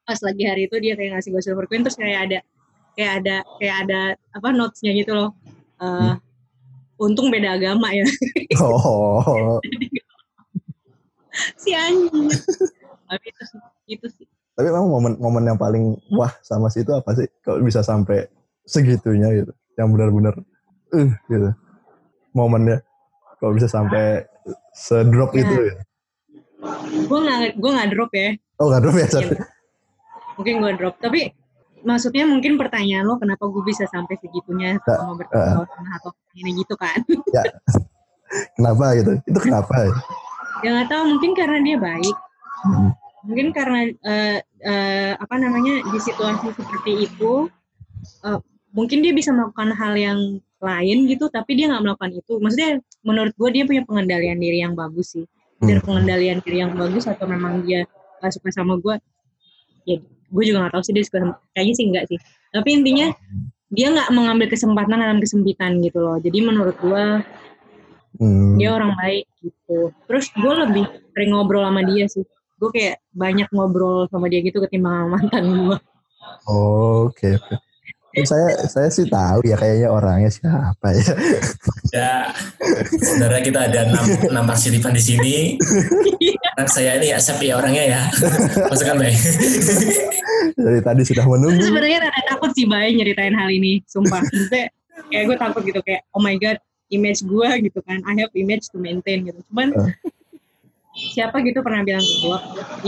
pas lagi hari itu dia kayak ngasih gue silver queen terus kayak ada kayak ada kayak ada apa notesnya gitu loh Uh, untung beda agama ya Oh, si anjing tapi itu sih itu sih tapi memang momen-momen yang paling wah sama si itu apa sih? Kalau bisa sampai segitunya gitu, yang benar-benar, uh, gitu, momennya. Kalau bisa sampai sedrop Ya. itu ya. gue nggak gue nggak drop ya Oh nggak drop ya? sorry. mungkin gue drop tapi maksudnya mungkin pertanyaan lo kenapa gue bisa sampai segitunya sama bertemu sama atau ini gitu kan Kenapa gitu? Itu kenapa ya? ya nggak tahu mungkin karena dia baik Hmm. mungkin karena eh, eh, apa namanya di situasi seperti itu eh, mungkin dia bisa melakukan hal yang lain gitu tapi dia nggak melakukan itu maksudnya menurut gue dia punya pengendalian diri yang bagus sih dan Hmm. pengendalian diri yang bagus atau memang dia gak suka sama gue ya gue juga nggak tahu sih dia suka sama- kayaknya sih enggak sih. Tapi intinya dia nggak mengambil kesempatan dalam kesempitan gitu loh. Jadi menurut gue Hmm. dia orang baik gitu. Terus gue lebih sering ngobrol sama dia sih. Gue kayak banyak ngobrol sama dia gitu ketimbang sama mantan gue Oh, Oke oke. Eh, Saya saya sih tahu ya kayaknya orangnya siapa ya. Ya, saudara kita ada enam, enam partisipan di sini. Anak saya ini accept ya orangnya ya. Masukkan baik. Dari tadi sudah menunggu. sebenarnya rada takut sih Bay nyeritain hal ini sumpah maksudnya kayak gue takut gitu kayak oh my god image gue gitu kan I have image to maintain gitu cuman siapa gitu pernah bilang ke gue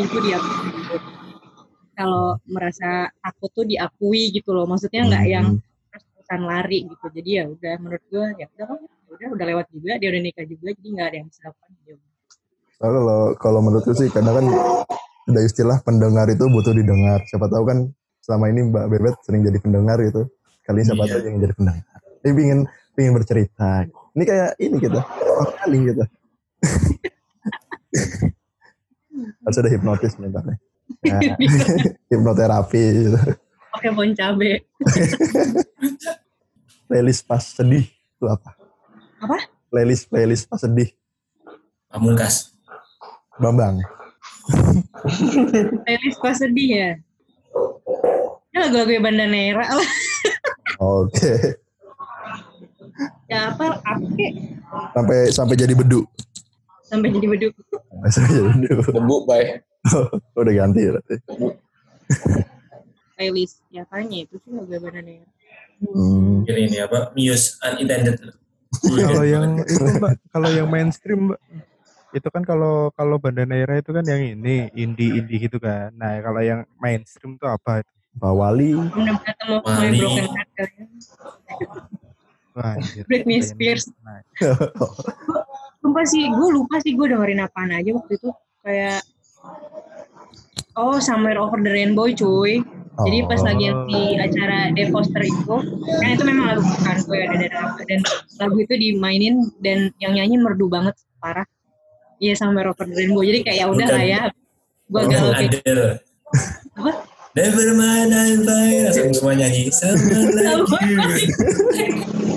itu gitu kalau merasa takut tuh diakui gitu loh maksudnya nggak yang Hmm. terus-terusan lari gitu jadi ya udah menurut gue ya udah kan, ya udah udah lewat juga dia udah nikah juga jadi nggak ada yang bisa lakukan udah. Soalnya kalau kalau menurutku sih kadang kan ada istilah pendengar itu butuh didengar. Siapa tahu kan selama ini Mbak Bebet sering jadi pendengar gitu. Kali ini siapa Iya. tahu yang jadi pendengar. Dia ingin ingin bercerita. Ini kayak ini gitu. Kali gitu. Harus ada hipnotis mentalnya. Nah, hipnoterapi gitu. pakai pohon cabe Playlist pas sedih itu apa? Apa? Playlist playlist pas sedih. Pamungkas. Bambang. playlist pas sedih ya ya lagu-lagu Bandanera lah Oke. ya apa apa kek Sampai sampai jadi bedu. sampai jadi beduk Sampai jadi bedu. Debu, bay. Udah ganti berarti. playlist ya tanya itu sih lagu Bandanera Hmm. Ini ini apa? Muse unintended. kalau yang itu mbak kalau yang mainstream mbak itu kan kalau kalau Bandanera itu kan yang ini indie indie gitu kan nah kalau yang mainstream itu apa itu Pak Wali. Wali. Ya. Wah, Britney Spears. nah, sumpah sih gue lupa sih gue dengerin apaan aja waktu itu kayak oh Somewhere Over the Rainbow cuy jadi pas Oh. lagi yang di acara The Poster itu kan itu memang lagu bukan gue ada dan dan lagu itu dimainin dan yang nyanyi merdu banget parah iya Somewhere Over the Rainbow jadi kayak ya udah lah ya gue Oh, galau kayak apa Never mind I'm fine. Langsung semua nyanyi. Sama like you.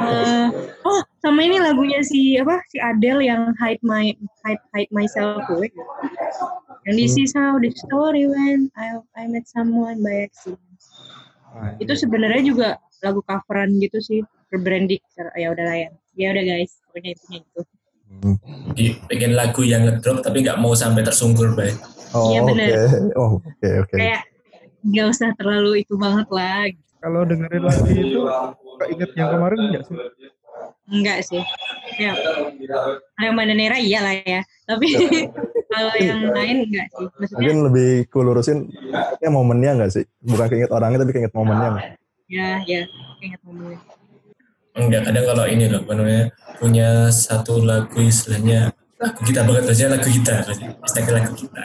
Eh, oh sama ini lagunya si apa si Adele yang hide my hide hide myself gue yang this is how the story went I I met someone by accident wah, itu sebenarnya juga lagu coveran gitu sih berbrandik ya udah lah ya ya udah guys pokoknya intinya itu Hmm. Di- Bikin lagu yang ngedrop tapi nggak mau sampai tersungkur baik. Oh, Iya, oke. bener. Oh, oke, oke. kayak nggak usah terlalu itu banget lah kalau dengerin lagu itu keinget yang kemarin enggak sih enggak sih ya yang Bandanera iya lah ya tapi kalau yang lain enggak sih maksudnya Mungkin lebih kulurusin ya momennya enggak sih? Bukan keinget orangnya tapi keinget momennya ya ya ingat momennya Enggak, kadang kalau ini loh, namanya, punya satu lagu istilahnya lagu kita banget aja lagu kita, istilahnya lagu kita.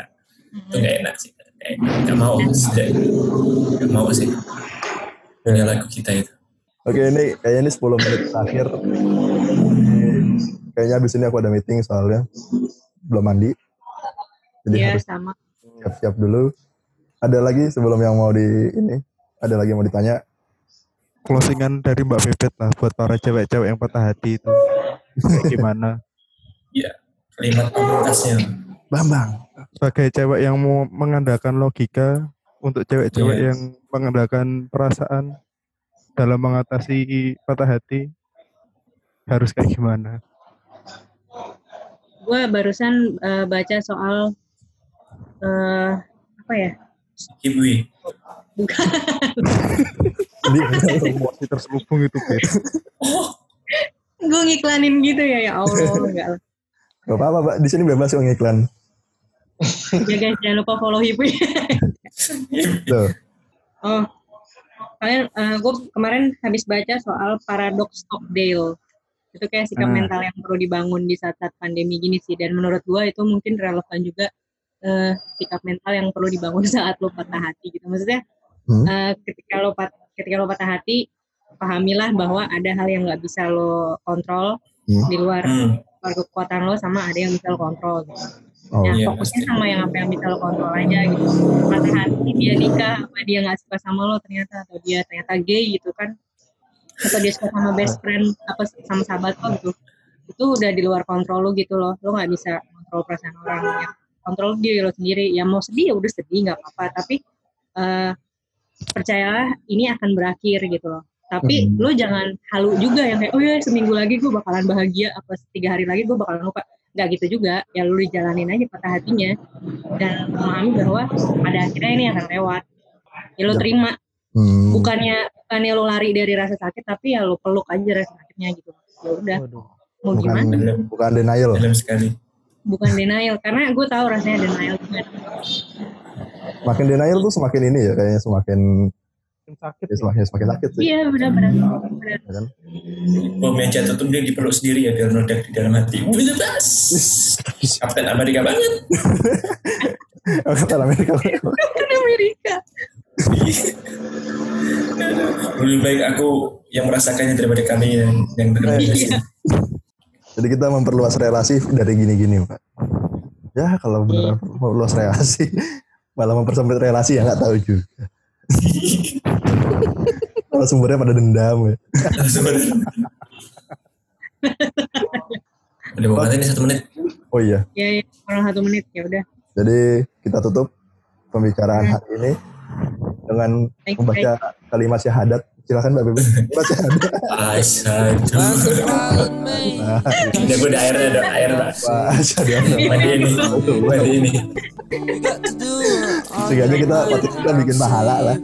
Itu nggak enak sih. Kayak nggak mau, sudah nggak mau sih. Punya lagu kita itu. Oke, ini kayaknya ini 10 menit terakhir. kayaknya abis ini aku ada meeting soalnya belum mandi. Jadi Iya harus sama. siap-siap dulu. Ada lagi sebelum yang mau di ini, ada lagi yang mau ditanya. Closingan dari Mbak Bebet lah buat para cewek-cewek yang patah hati itu. Gimana? Iya, kalimat pamungkasnya. Bambang. Sebagai cewek yang mau mengandalkan logika untuk cewek-cewek Iya. yang mengandalkan perasaan dalam mengatasi patah hati harus kayak gimana? Gue barusan eh, baca soal eh apa ya? Kibwi. Bukan. Jadi Emosi terselubung itu, Bet. gue ngiklanin gitu ya ya Allah enggak lah. Gak apa-apa, Pak. Di sini bebas kok ngiklan. Ya guys jangan lupa follow Hipu. Tuh. oh kalian gue kemarin habis baca soal paradox Stockdale itu kayak sikap Hmm. mental yang perlu dibangun di saat-saat pandemi gini sih dan menurut gue itu mungkin relevan juga eh, sikap mental yang perlu dibangun saat lo patah hati gitu maksudnya Hmm. eh, ketika lo pat ketika lo patah hati pahamilah bahwa ada hal yang nggak bisa lo kontrol Hmm. di luar Hmm. luar kekuatan lo sama ada yang bisa lo kontrol gitu. Oh, Nah, Iya, fokusnya pasti. sama yang apa yang bisa lo kontrol aja gitu. Patah hati dia nikah, apa dia nggak suka sama lo ternyata atau dia ternyata gay gitu kan. Atau dia suka sama best friend apa sama sahabat lo gitu. Itu udah di luar kontrol lo gitu loh. Lo nggak bisa kontrol perasaan orang ya. Kontrol diri lo sendiri. Ya mau sedih ya udah sedih nggak apa-apa. Tapi eh, percayalah ini akan berakhir gitu loh. Tapi Hmm. lo jangan halu juga yang kayak oh ya seminggu lagi gue bakalan bahagia apa tiga hari lagi gue bakalan lupa nggak gitu juga. Ya lu dijalanin aja patah hatinya. Dan memahami bahwa pada akhirnya ini akan lewat. Ya lu Ya. terima. Hmm. bukannya bukannya lu lari dari rasa sakit tapi ya lu peluk aja rasa sakitnya gitu. Ya udah. Mau Bukan, gimana? bukan denial. Dalam sekali. bukan denial karena gue tahu rasanya denial. Juga Makin denial tuh semakin ini ya, kayaknya semakin Sakit. ya, semakin semakin sakit sih. iya benar-benar benar Ya kan? Bom yang jatuh tuh dia dipeluk sendiri ya biar meledak di dalam hati. Bebas. Kapten Amerika banget. Kata Amerika. kan Amerika Lebih baik aku yang merasakannya daripada kalian yang dengar Iya. Jadi kita memperluas relasi dari gini-gini, Pak. Ya kalau beneran memperluas relasi, malah mempersempit relasi ya nggak tahu juga. Kalau sumbernya pada dendam ya. Udah mau ini satu menit. Oh iya, ya, ya kurang satu menit ya udah jadi kita tutup pembicaraan hari ini dengan Baik, membaca kalimat syahadat. Silakan Mbak Bebe. Baca syahadat. Asyhadu. Like a pilot man. Nah, Udah gue ada air ada air. Pak, syahadat. Mandi ini. Mandi ini. Your kita patut kita bikin pahala lah.